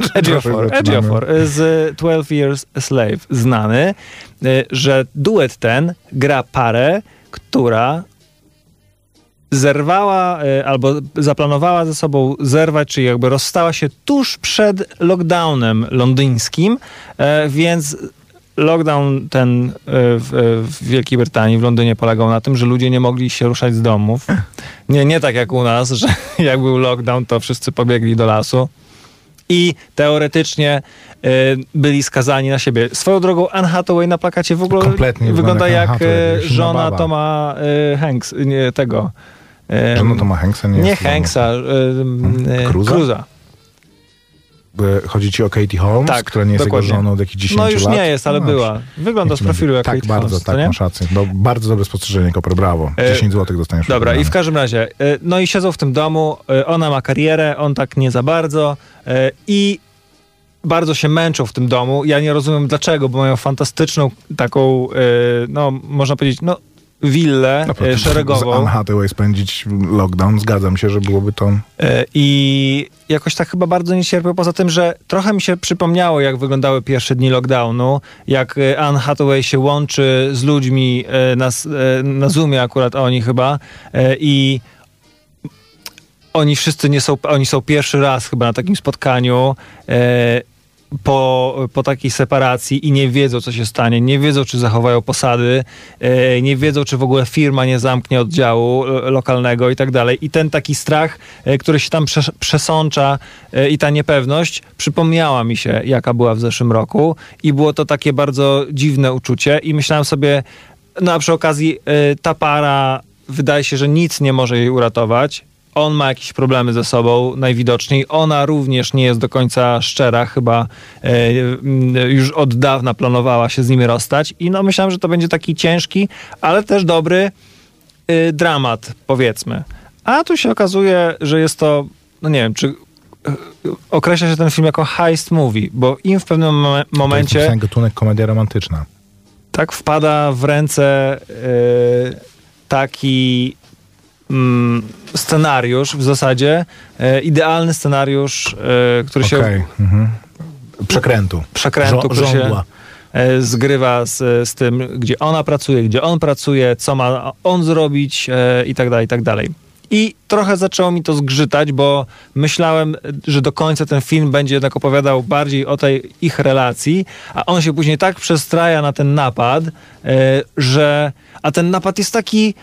Ejiofor, e, z 12 Years a Slave, znany, e, że duet ten gra parę, która zerwała e, albo zaplanowała ze sobą zerwać, czyli jakby rozstała się tuż przed lockdownem londyńskim, więc lockdown ten e, w, w Wielkiej Brytanii, w Londynie polegał na tym, że ludzie nie mogli się ruszać z domów. Nie, nie tak jak u nas, że jak był lockdown, to wszyscy pobiegli do lasu i teoretycznie e, byli skazani na siebie. Swoją drogą Anne Hathaway na plakacie w ogóle Kompletnie wygląda jak jak e, żona. Toma e, Hanks, nie tego. e, Żona Toma Hanksa nie nie jest Hanksa, e, e, Cruza? Cruza. Chodzi ci o Katie Holmes, Tak, która nie jest dokładnie. jego żoną od jakichś 10 No lat? już nie jest, ale No, była. Wygląda z profilu jak Tak, Kate bardzo, Holmes, tak, masz rację. No, bardzo dobre spostrzeżenie, Koper, brawo. E, 10 złotych dostaniesz. Dobra, i w każdym razie, e, no i siedzą w tym domu, e, ona ma karierę, on tak nie za bardzo e, i bardzo się męczą w tym domu. Ja nie rozumiem dlaczego, bo mają fantastyczną taką, no można powiedzieć, no willę No, e, Z szeregową. Anne Hathaway spędzić lockdown, zgadzam się, że byłoby to... E, I jakoś tak chyba bardzo nie cierpię. Poza tym, że trochę mi się przypomniało, jak wyglądały pierwsze dni lockdownu, jak e, Anne Hathaway się łączy z ludźmi na, na Zoomie akurat oni chyba i oni wszyscy nie są, oni są pierwszy raz chyba na takim spotkaniu po, po takiej separacji i nie wiedzą, co się stanie, nie wiedzą, czy zachowają posady, e, nie wiedzą, czy w ogóle firma nie zamknie oddziału e, lokalnego i tak dalej. I ten taki strach, e, który się tam przes- przesącza i ta niepewność przypomniała mi się, jaka była w zeszłym roku i było to takie bardzo dziwne uczucie i myślałem sobie, no a przy okazji ta para wydaje się, że nic nie może jej uratować. On ma jakieś problemy ze sobą, najwidoczniej. Ona również nie jest do końca szczera, chyba e, już od dawna planowała się z nimi rozstać. I no myślałem, że to będzie taki ciężki, ale też dobry y, dramat, powiedzmy. A tu się okazuje, że jest to, no nie wiem, czy e, określa się ten film jako heist movie, bo im w pewnym mo- To jest momencie gatunek komedia romantyczna. tak wpada w ręce e, taki scenariusz w zasadzie, e, idealny scenariusz, e, który się Okej. Mhm. Przekrętu. przekrętu, Żo- który się żądła. e, zgrywa z, z tym, gdzie ona pracuje, gdzie on pracuje, co ma on zrobić i tak dalej, i tak dalej. I trochę zaczęło mi to zgrzytać, bo myślałem, że do końca ten film będzie jednak opowiadał bardziej o tej ich relacji, a on się później tak przestraja na ten napad, że... A ten napad jest taki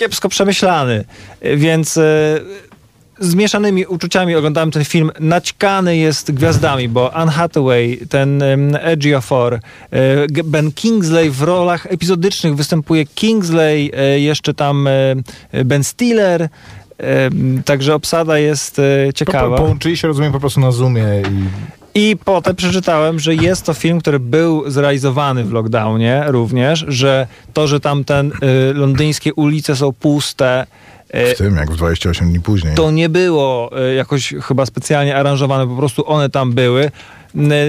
kiepsko przemyślany, więc e, z mieszanymi uczuciami oglądałem ten film. Naćkany jest gwiazdami, bo Anne Hathaway, ten um, Ejiofor, e, Ben Kingsley w rolach epizodycznych występuje Kingsley, e, jeszcze tam Ben Stiller, także obsada jest To po, ciekawa. połączyli się, rozumiem, po prostu na Zoomie i I potem przeczytałem, że jest to film, który był zrealizowany w lockdownie również, że to, że tam ten y, londyńskie ulice są puste, y, w tym, jak w 28 dni później. to nie było y, jakoś chyba specjalnie aranżowane, po prostu one tam były.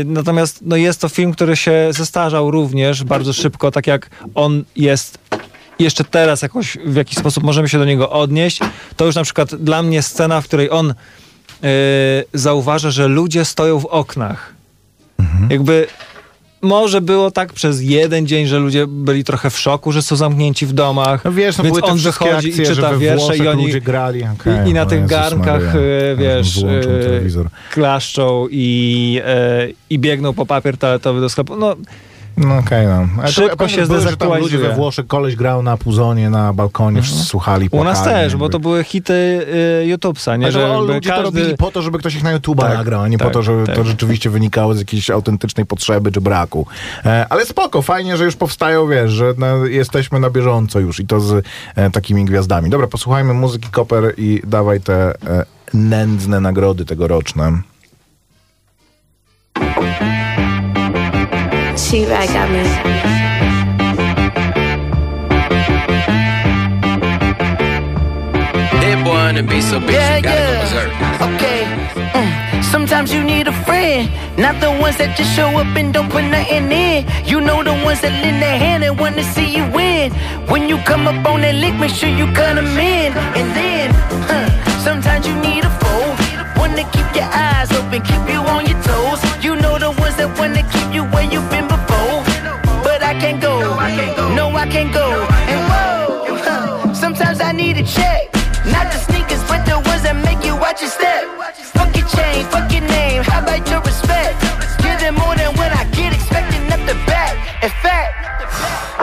Natomiast no, jest to film, który się zestarzał również bardzo szybko, tak jak on jest jeszcze teraz jakoś w jakiś sposób możemy się do niego odnieść. To już na przykład dla mnie scena, w której on zauważa, że ludzie stoją w oknach. Jakby może było tak przez jeden dzień, że ludzie byli trochę w szoku, że są zamknięci w domach. No wiesz, no więc były on wychodzi akcje, i czyta wiersze i oni ludzie grali. Okej, i, i na tych Jezus garnkach, Maria. e, wiesz, telewizor. klaszczą i, i biegną po papier toaletowy do sklepu. No, No okej, no. Ale to- Szybko pewnie się były, że tam ludzie we Włoszech, koleś grał na puzonie, na balkonie, wszyscy słuchali, u nas płakali, też, bo jakby. to były hity y, YouTube'a, nie? Że to jakby ludzie to robili po to, żeby ktoś ich na YouTube'a Tak, nagrał, a nie tak, po to, żeby tak. to rzeczywiście wynikało z jakiejś autentycznej potrzeby czy braku. E, ale spoko, fajnie, że już powstają, wiesz, że na, jesteśmy na bieżąco już i to z e, takimi gwiazdami. Dobra, posłuchajmy muzyki Koper i dawaj te e, nędzne nagrody tegoroczne. T-Rag got me. That boy on the beat so big, Yeah, you gotta yeah. go berserk. Okay. Mm. Sometimes you need a friend, not the ones that just show up and don't put nothing in. You know the ones that lend their hand and want to see you win. When you come up on that lick, make sure you cut 'em in. And then, huh, sometimes you need a foe, one to keep your eyes open, keep you on your toes. You know the ones that want to keep you where you've been can't go. And whoa, sometimes I need a check. Not the sneakers, but the ones that make you watch your step. Fuck your chain, fuck your name, how about your respect? Give them more than what I get, expecting up the back. In fact,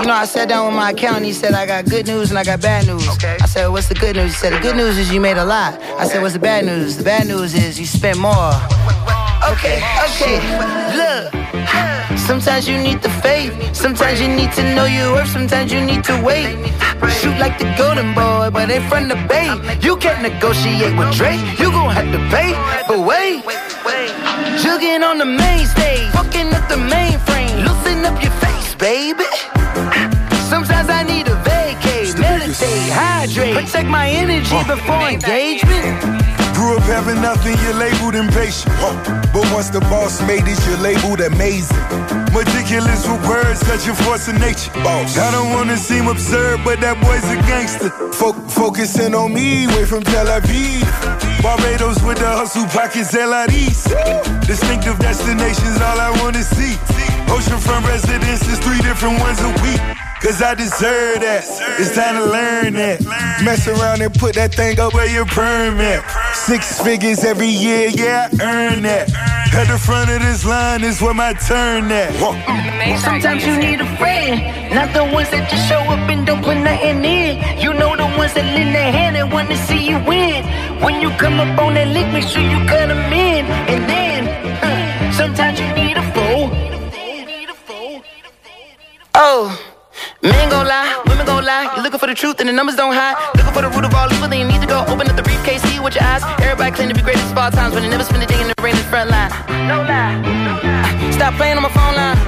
you know, I sat down with my accountant. He said, I got good news and I got bad news. I said, What's the good news? He said, The good news is you made a lot. I said, What's the bad news? The bad news is you spent more. Okay, okay, look. Sometimes you need the faith. Sometimes you need to know your worth. Sometimes you need to wait. Shoot like the golden boy, but in front of Bay. You can't negotiate with Drake. You gon' have to pay. But wait, jugging on the main stage, fucking up the mainframe. Loosen up your face, baby. Sometimes I need a vacate, meditate, hydrate, protect my energy before engagement. Grew up having nothing, you're labeled impatient. But once the boss made it, you're labeled amazing. Meticulous with words, such a force of nature. I don't wanna seem absurd, but that boy's a gangster. Fo- focusing on me, way from Tel Aviv. Barbados with the hustle pockets, LREs. Distinctive destinations, all I wanna see. Oceanfront residences, three different ones a week. Cause I deserve that. It's time to learn that. Mess around and put that thing up where your permit. Six figures every year, yeah, I earn that. At the front of this line is where my turn at. Sometimes you need a friend, not the ones that just show up and don't put nothing in. You know the ones that lend their hand and want to see you win. When you come up on that lick, make sure you cut them in. And then, huh, sometimes you need a foe. Oh. Men gon' lie, women gon' lie. You're looking for the truth and the numbers don't hide. Looking for the root of all evil, then you need to go open up the briefcase, see with your eyes. Everybody claim to be greatest of all times, but they never spend a day in the rain in the front line. No lie, no lie. Stop playing on my phone line.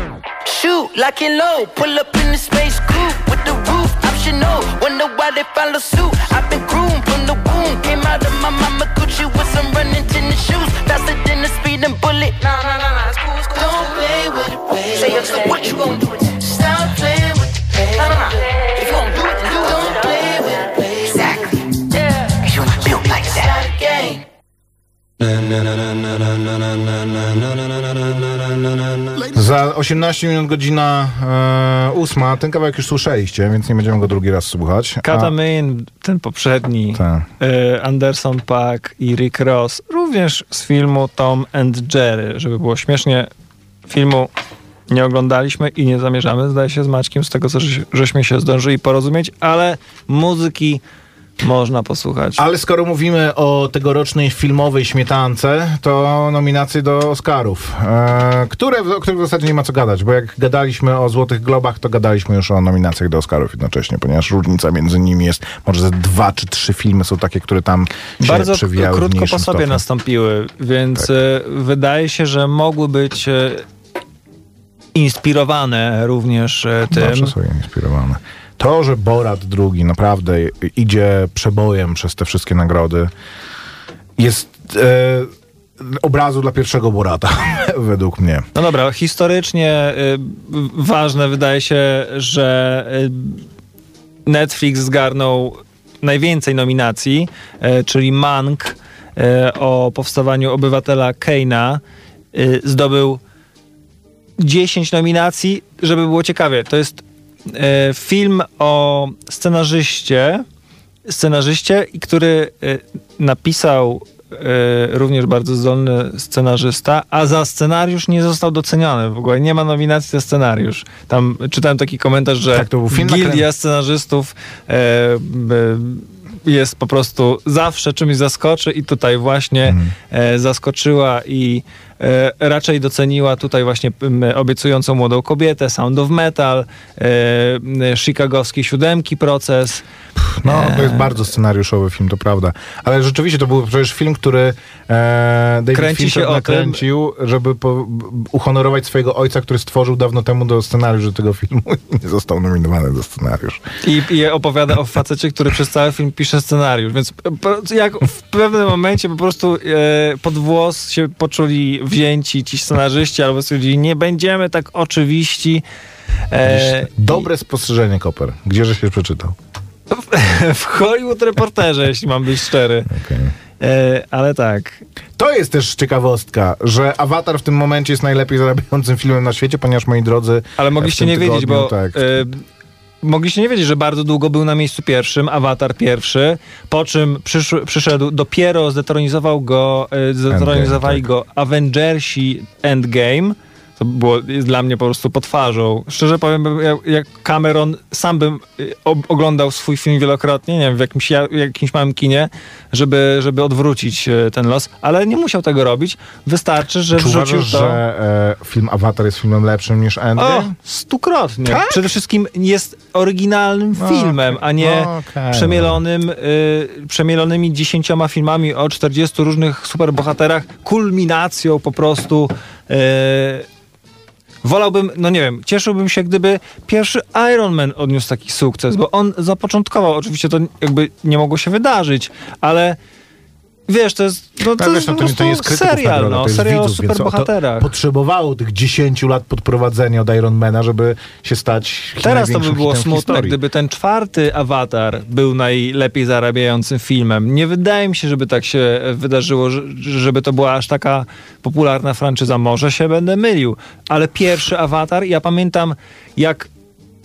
Shoot, lock and low. Pull up in the space coupe with the roof optional. Wonder why they follow suit. I've been groomed from the womb. came out of my mama Gucci with some running tennis shoes. Faster than a speeding bullet. Nah, nah, nah, nah. It's cool, it's cool. Don't play with it, baby. Say so what you gonna do? Za 18 minut godzina e, ósma. Ten kawałek już słyszeliście, więc nie będziemy go drugi raz słuchać. Katamin, ten poprzedni, e, Anderson Paak i Rick Ross, również z filmu Tom and Jerry, żeby było śmiesznie, filmu nie oglądaliśmy i nie zamierzamy, zdaje się, z Maćkiem, z tego, co żeś- żeśmy się zdążyli porozumieć, ale muzyki można posłuchać. Ale skoro mówimy o tegorocznej filmowej śmietance, to nominacje do Oscarów, e, które, o których w zasadzie nie ma co gadać, bo jak gadaliśmy o Złotych Globach, to gadaliśmy już o nominacjach do Oscarów jednocześnie, ponieważ różnica między nimi jest, może ze dwa czy trzy filmy są takie, które tam się Bardzo przewijały krótko po sobie stopniu. nastąpiły, więc Tak. e, wydaje się, że mogły być e, inspirowane również e, tym. Zawsze są inspirowane. To, że Borat drugi naprawdę idzie przebojem przez te wszystkie nagrody, jest e, obrazu dla pierwszego Borata, według mnie. No dobra, historycznie y, ważne wydaje się, że y, Netflix zgarnął najwięcej nominacji, y, czyli Mank o powstawaniu obywatela Keina zdobył 10 nominacji, żeby było ciekawie. To jest film o scenarzyście, scenarzyście, który y, napisał y, również bardzo zdolny scenarzysta, a za scenariusz nie został doceniony w ogóle. Nie ma nominacji za scenariusz. Tam czytałem taki komentarz, że Tak, gildia scenarzystów e, jest po prostu zawsze czymś zaskoczy i tutaj właśnie Mhm. e, zaskoczyła i e, raczej doceniła tutaj właśnie obiecującą młodą kobietę, Sound of Metal, e, m, chicagowskie siódemki proces. No, to jest bardzo scenariuszowy film, to prawda. Ale rzeczywiście to był przecież film, który e, David Kręci Fincher się o tym- nakręcił, żeby po, uhonorować swojego ojca, który stworzył dawno temu do scenariusz do tego filmu i nie został nominowany do scenariusz. I, I opowiada o facecie, który przez cały film pisze scenariusz. Więc jak w pewnym momencie po prostu e, pod włos się poczuli wzięci ci scenarzyści albo stwierdzili, nie będziemy tak oczywiści. E, Dobre spostrzeżenie, Koper. Gdzieże się przeczytał? w Hollywood Reporterze, jeśli mam być szczery. Okej. E, ale tak. To jest też ciekawostka, że Avatar w tym momencie jest najlepiej zarabiającym filmem na świecie, ponieważ moi drodzy. Ale w mogliście nie wiedzieć, tygodniu, bo Tak, e, mogliście nie wiedzieć, że bardzo długo był na miejscu pierwszym, Avatar pierwszy, po czym przysz, przyszedł, dopiero zdetronizował go, e, zdetronizowali tak. go Avengersi Endgame. To było jest dla mnie po prostu potwarzą. Szczerze powiem, jak- jak Cameron sam bym y, oglądał swój film wielokrotnie, nie wiem, w jakimś, ja- jakimś małym kinie, żeby, żeby odwrócić e, ten los, ale nie musiał tego robić. Wystarczy, że Czy wrzucił uważasz, to... że e, film Avatar jest filmem lepszym niż O, Endgame? stukrotnie. Tak? Przede wszystkim jest oryginalnym No, filmem, a nie No, okej, przemielonym, y, przemielonymi dziesięcioma filmami o 40 różnych superbohaterach, kulminacją po prostu. Y, wolałbym, no nie wiem, cieszyłbym się, gdyby pierwszy Iron Man odniósł taki sukces, bo on zapoczątkował, oczywiście to jakby nie mogło się wydarzyć, ale wiesz, to jest, no, to jest wiesz, po no, to, to jest serial, nagroda, no, serial o widzów, o superbohaterach. potrzebowało tych 10 lat podprowadzenia od Ironmana, żeby się stać Teraz to by było smutne, gdyby ten czwarty awatar był najlepiej zarabiającym filmem. Nie wydaje mi się, żeby tak się wydarzyło, że- żeby to była aż taka popularna franczyza. Może się będę mylił, ale pierwszy awatar, ja pamiętam jak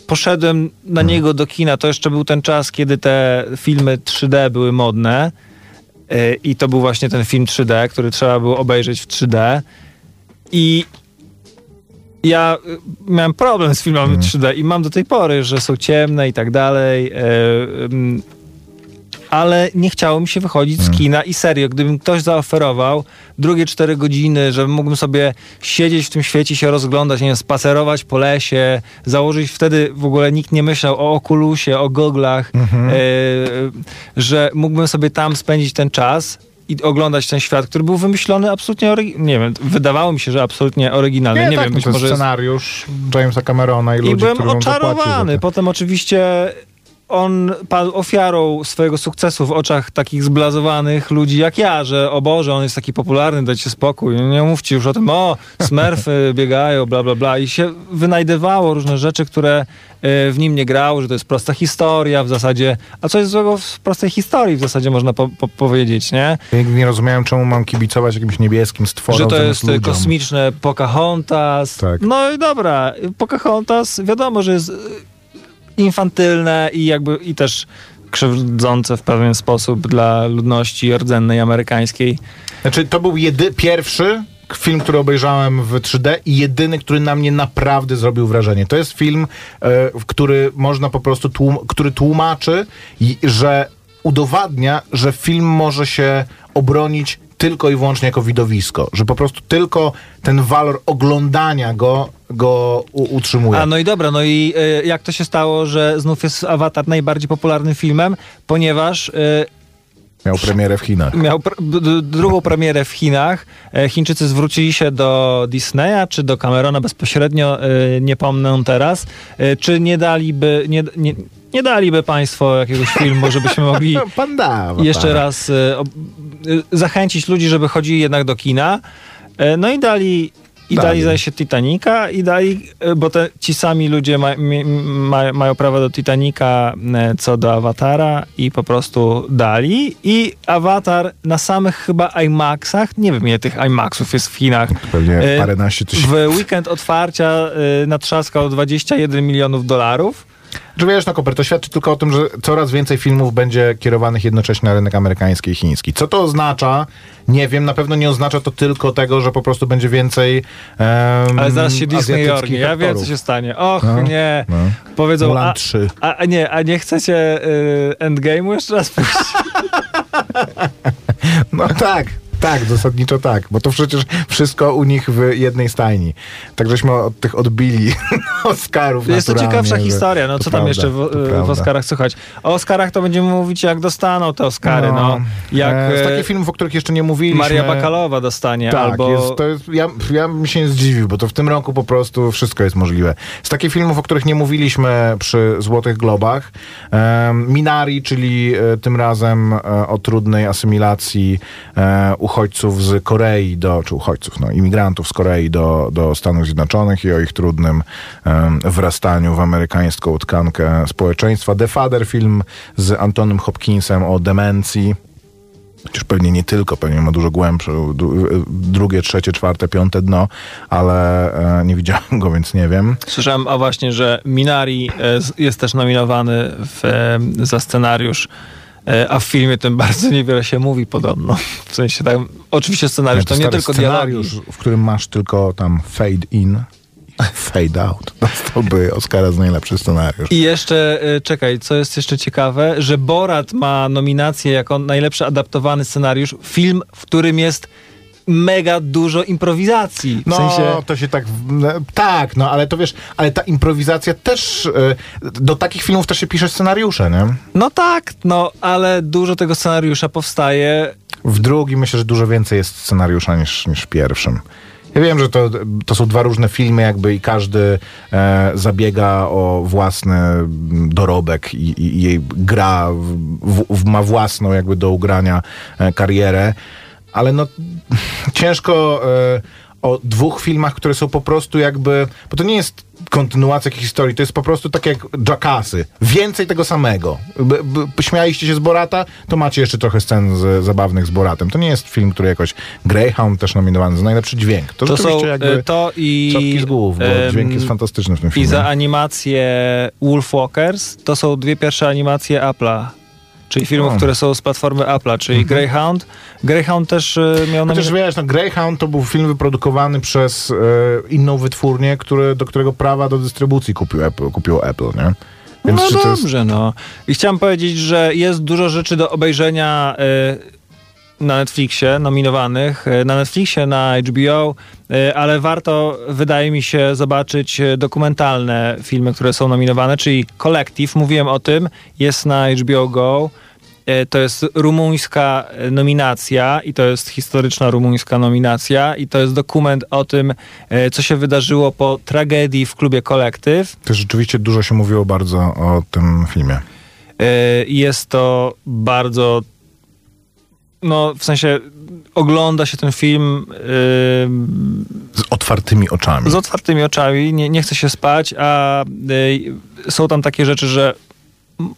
poszedłem na Hmm. niego do kina, to jeszcze był ten czas, kiedy te filmy 3D były modne. Yy, I to był właśnie ten film 3D, który trzeba było obejrzeć w 3D. I ja y, miałem problem z filmami 3D i mam do tej pory, że są ciemne i tak dalej. Ale nie chciało mi się wychodzić z kina. I serio, gdybym ktoś zaoferował drugie cztery godziny, żebym mógł sobie siedzieć w tym świecie, się rozglądać, nie wiem, spacerować po lesie, założyć, wtedy w ogóle nikt nie myślał o okulusie, o goglach, e, że mógłbym sobie tam spędzić ten czas i oglądać ten świat, który był wymyślony absolutnie, nie wiem, wydawało mi się, że absolutnie oryginalny, nie, Nie, tak, wiem, być może scenariusz Jamesa Camerona i ludzi, i byłem oczarowany. Potem oczywiście on padł ofiarą swojego sukcesu w oczach takich zblazowanych ludzi jak ja, że o Boże, on jest taki popularny, dajcie spokój, nie mówcie już o tym, o, smurfy biegają, bla, bla, bla. I się wynajdywało różne rzeczy, które e, w nim nie grały, że to jest prosta historia w zasadzie. A co jest złego w prostej historii w zasadzie można po, po, powiedzieć, nie? Ja nigdy nie rozumiałem, czemu mam kibicować jakimś niebieskim stworom Że to jest ludziom. kosmiczne Pocahontas. Tak. No i dobra, Pocahontas wiadomo, że jest y, infantylne i jakby i też krzywdzące w pewien sposób dla ludności rdzennej amerykańskiej. Znaczy, to był jedy, pierwszy film, który obejrzałem w 3D i jedyny, który na mnie naprawdę zrobił wrażenie. To jest film, w który można po prostu, tłum, który tłumaczy, i, że udowadnia, że film może się obronić tylko i wyłącznie jako widowisko. Że po prostu tylko ten walor oglądania go, go utrzymuje. A no i dobra, no i y, jak to się stało, że znów jest Avatar najbardziej popularnym filmem, ponieważ y, Miał premierę w Chinach. miał pr- drugą premierę w Chinach. E, Chińczycy zwrócili się do Disneya czy do Camerona bezpośrednio, e, nie pomnę teraz, e, czy nie daliby, nie, nie, nie daliby państwo jakiegoś filmu, żebyśmy mogli Pan da, jeszcze raz zachęcić ludzi, żeby chodzili jednak do kina. No i dali i dali, zdaje się Titanica i dali, e, bo te, ci sami ludzie ma, ma, mają prawo do Titanica e, co do Awatara i po prostu dali i Awatar na samych chyba IMAXach, nie wiem ile tych IMAXów jest w Chinach, Pewnie e, paręnaście tysięcy. w weekend otwarcia natrzaskał 21 milionów dolarów. Czy wiesz, no Koper, to świadczy tylko o tym, że coraz więcej filmów będzie kierowanych jednocześnie na rynek amerykański i chiński. Co to oznacza? Nie wiem, na pewno nie oznacza to tylko tego, że po prostu będzie więcej um, Ale zaraz się Disney jorgnie. Ja wiem, co się stanie. Och, No, nie. no. Powiedzą, Mulan a, 3. a, a nie, a nie chcecie y, Endgame'u jeszcze raz puścić? No tak, tak, zasadniczo tak, bo to przecież wszystko u nich w jednej stajni. Tak żeśmy od tych odbili Oscarów Jest to ciekawsza historia. No co tam prawda, jeszcze w, to w. Oscarach słychać? O Oscarach to będziemy mówić, jak dostaną te Oscary. No, jak e, z e, takich filmów, o których jeszcze nie mówiliśmy. Maria Bakalowa dostanie, Tak, albo... jest, to jest, ja, ja bym się nie zdziwił, bo to w tym roku po prostu wszystko jest możliwe. Z takich filmów, o których nie mówiliśmy przy Złotych Globach, em, Minari, czyli e, tym razem e, o trudnej asymilacji e, uchodźców z Korei do, czy uchodźców, no, imigrantów z Korei do, do Stanów Zjednoczonych i o ich trudnym em, wrastaniu w amerykańską tkankę społeczeństwa. The Father, film z Antonym Hopkinsem o demencji. Chociaż pewnie nie tylko, pewnie ma dużo głębsze, drugie, trzecie, czwarte, piąte dno, ale e, nie widziałem go, więc nie wiem. Słyszałem, a właśnie, że Minari e, jest też nominowany w, za scenariusz, a w filmie tym bardzo niewiele się mówi podobno. W sensie tak, oczywiście scenariusz to nie stary tylko scenariusz, dialogi. w którym masz tylko tam fade in, fade out. Dostałby Oscara za najlepszy scenariusz. I jeszcze, e, czekaj, co jest jeszcze ciekawe, że Borat ma nominację jako najlepszy adaptowany scenariusz. Film, w którym jest mega dużo improwizacji. W No, sensie... to się tak. Tak, no ale to wiesz, ale ta improwizacja też. e, Do takich filmów też się pisze scenariusze, nie? No tak, no, ale dużo tego scenariusza powstaje W drugim myślę, że dużo więcej jest scenariusza niż, niż w pierwszym. Ja wiem, że to, to są dwa różne filmy, jakby i każdy e, zabiega o własny mm, dorobek i, i, i jej gra, w, w, ma własną jakby do ugrania e, karierę, ale no ciężko e, o dwóch filmach, które są po prostu jakby, bo to nie jest kontynuacja jakiejś historii, to jest po prostu tak jak Jackassy. Więcej tego samego. B, b, śmialiście się z Borata, to macie jeszcze trochę scen z, zabawnych z Boratem. To nie jest film, który jakoś... Greyhound też nominowany za najlepszy dźwięk. To, To są jakby e, to i. czapki z głów, bo em, dźwięk jest fantastyczny w tym I filmie. za animację Wolfwalkers to są dwie pierwsze animacje Apple'a. Czyli filmów, które są z platformy Apple'a, czyli Greyhound. Greyhound też e, miał Chociaż nomi- wiesz, no Greyhound to był film wyprodukowany przez e, inną wytwórnię, który, do którego prawa do dystrybucji kupił Apple, kupiło Apple, nie? Więc No to jest- dobrze, no. I chciałem powiedzieć, że jest dużo rzeczy do obejrzenia y, na Netflixie, nominowanych. y, Na Netflixie, na HBO, y, ale warto, wydaje mi się, zobaczyć y, dokumentalne filmy, które są nominowane, czyli Collective, mówiłem o tym, jest na HBO Go. To jest rumuńska nominacja i to jest historyczna rumuńska nominacja i to jest dokument o tym, co się wydarzyło po tragedii w klubie Collective. To rzeczywiście dużo się mówiło bardzo o tym filmie. E, Jest to bardzo no, w sensie ogląda się ten film Z otwartymi oczami. yy, z otwartymi oczami, nie, nie chce się spać, a yy, są tam takie rzeczy, że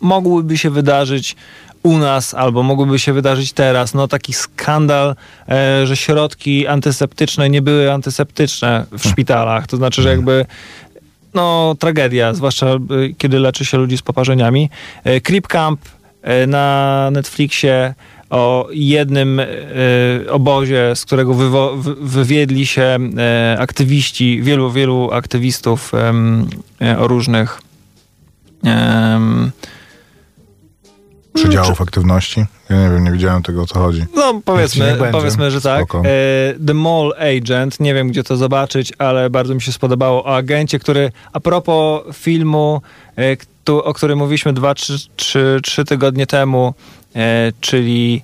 mogłyby się wydarzyć u nas, albo mogłyby się wydarzyć teraz. No taki skandal, e, że środki antyseptyczne nie były antyseptyczne w szpitalach. To znaczy, że jakby no tragedia, zwłaszcza y, kiedy leczy się ludzi z poparzeniami. E, Creep Camp e, na Netflixie o jednym e, obozie, z którego wywo- wy- wywiedli się e, aktywiści, wielu, wielu aktywistów e, o różnych Przedziałów aktywności. Ja nie wiem, nie widziałem tego, o co chodzi. No powiedzmy, powiedzmy, że tak. spoko. E, The Mall Agent, nie wiem gdzie to zobaczyć, ale bardzo mi się spodobało o agencie, który a propos filmu, e, o którym mówiliśmy dwa, trzy, trzy, trzy tygodnie temu, e, czyli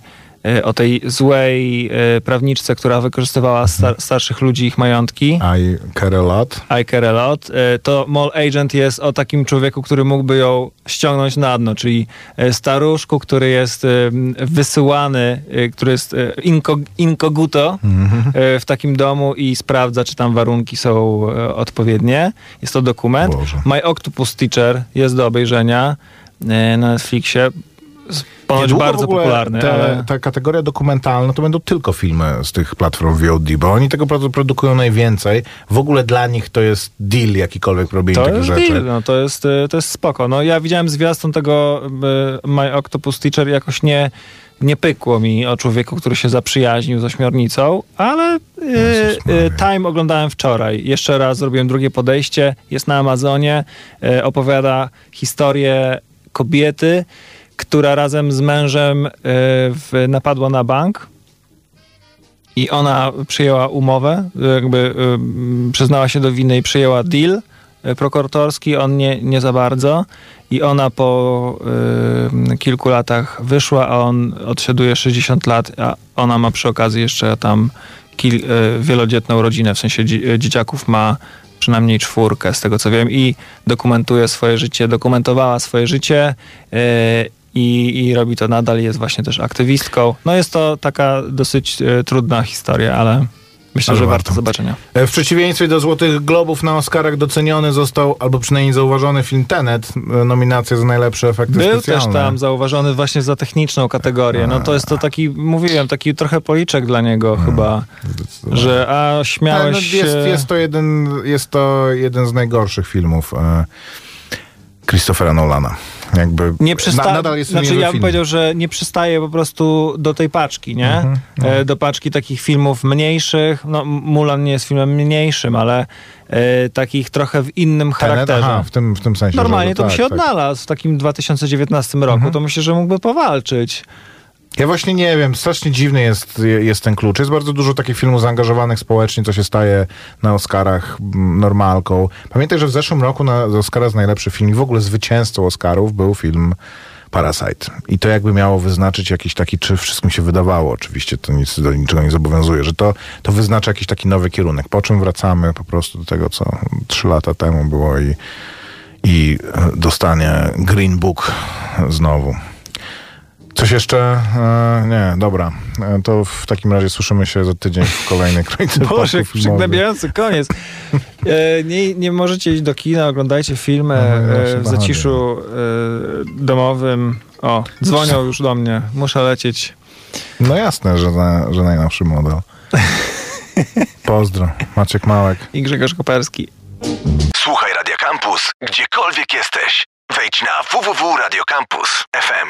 o tej złej e, prawniczce, która wykorzystywała star- starszych ludzi, ich majątki. I care a lot. I care a lot. E, To Mall Agent jest o takim człowieku, który mógłby ją ściągnąć na dno, czyli e, staruszku, który jest e, wysyłany, e, który jest e, incognito e, w takim domu i sprawdza, czy tam warunki są e, odpowiednie. Jest to dokument. Boże. My Octopus Teacher jest do obejrzenia e, na Netflixie. Ponoć Niedługo bardzo popularny, te, ale... Ta kategoria dokumentalna to będą tylko filmy z tych platform VOD, bo oni tego produ- produkują najwięcej. W ogóle dla nich to jest deal jakikolwiek robienie To takich rzeczy. deal, no, to, jest, y, to jest spoko. No, ja widziałem zwiastun tego y, My Octopus Teacher jakoś nie, nie pykło mi o człowieku, który się zaprzyjaźnił z ośmiornicą, ale y, y, Time oglądałem wczoraj. Jeszcze raz zrobiłem drugie podejście. Jest na Amazonie. Y, opowiada historię kobiety, która razem z mężem y, w, napadła na bank. I ona przyjęła umowę, jakby y, przyznała się do winy i przyjęła deal y, prokuratorski, on nie, nie za bardzo. I ona po y, kilku latach wyszła, a on odsiaduje 60 lat, a ona ma przy okazji jeszcze tam kil, y, wielodzietną rodzinę, w sensie dzie, dzieciaków ma przynajmniej czwórkę, z tego co wiem, i dokumentuje swoje życie, dokumentowała swoje życie y, i, i robi to nadal, jest właśnie też aktywistką. No jest to taka dosyć e, trudna historia, ale myślę, Ale że warto. warto zobaczenia. E, W przeciwieństwie do Złotych Globów na Oscarach doceniony został, albo przynajmniej zauważony film Tenet, e, nominacja za najlepsze efekty Był specjalne. też tam zauważony właśnie za techniczną kategorię. No to jest to taki, mówiłem, taki trochę policzek dla niego chyba, Zdecydowanie. że a śmiałeś no, się... jest, jest, to jeden, jest to jeden z najgorszych filmów e, Christophera Nolana. Jakby Nie przysta... na, nadal jest znaczy ja bym powiedział, że nie przystaje po prostu do tej paczki, nie? Mhm, E, do paczki takich filmów mniejszych. No Mulan nie jest filmem mniejszym, ale e, takich trochę w innym Tenet? charakterze. Aha, w tym, w tym sensie. Normalnie że, to by tak, się tak. Mhm. odnalazł w takim 2019 roku, to myślę, że mógłby powalczyć. Ja właśnie nie wiem, strasznie dziwny jest, jest ten klucz. Jest bardzo dużo takich filmów zaangażowanych społecznie, co się staje na Oscarach mm, normalką. Pamiętaj, że w zeszłym roku na Oscara z najlepszy film i w ogóle zwycięzcą Oscarów był film Parasite. I to jakby miało wyznaczyć jakiś taki, czy wszystko mi się wydawało, oczywiście to nic do niczego nie zobowiązuje, że to, to wyznacza jakiś taki nowy kierunek. Po czym wracamy po prostu do tego, co trzy lata temu było i, i e, dostanie Green Book znowu. Coś jeszcze? E, nie, dobra. E, to w takim razie słyszymy się za tydzień w kolejnej krojce Boże, przygnębiający koniec. E, nie, nie możecie iść do kina, oglądajcie filmy No, w zaciszu e, domowym. O, dzwonią już do mnie. Muszę lecieć. No jasne, że, na, że najnowszy model. Pozdro. Maciek Małek. I Grzegorz Koperski. Słuchaj Radio Campus, gdziekolwiek jesteś. Wejdź na www.radiocampus.fm.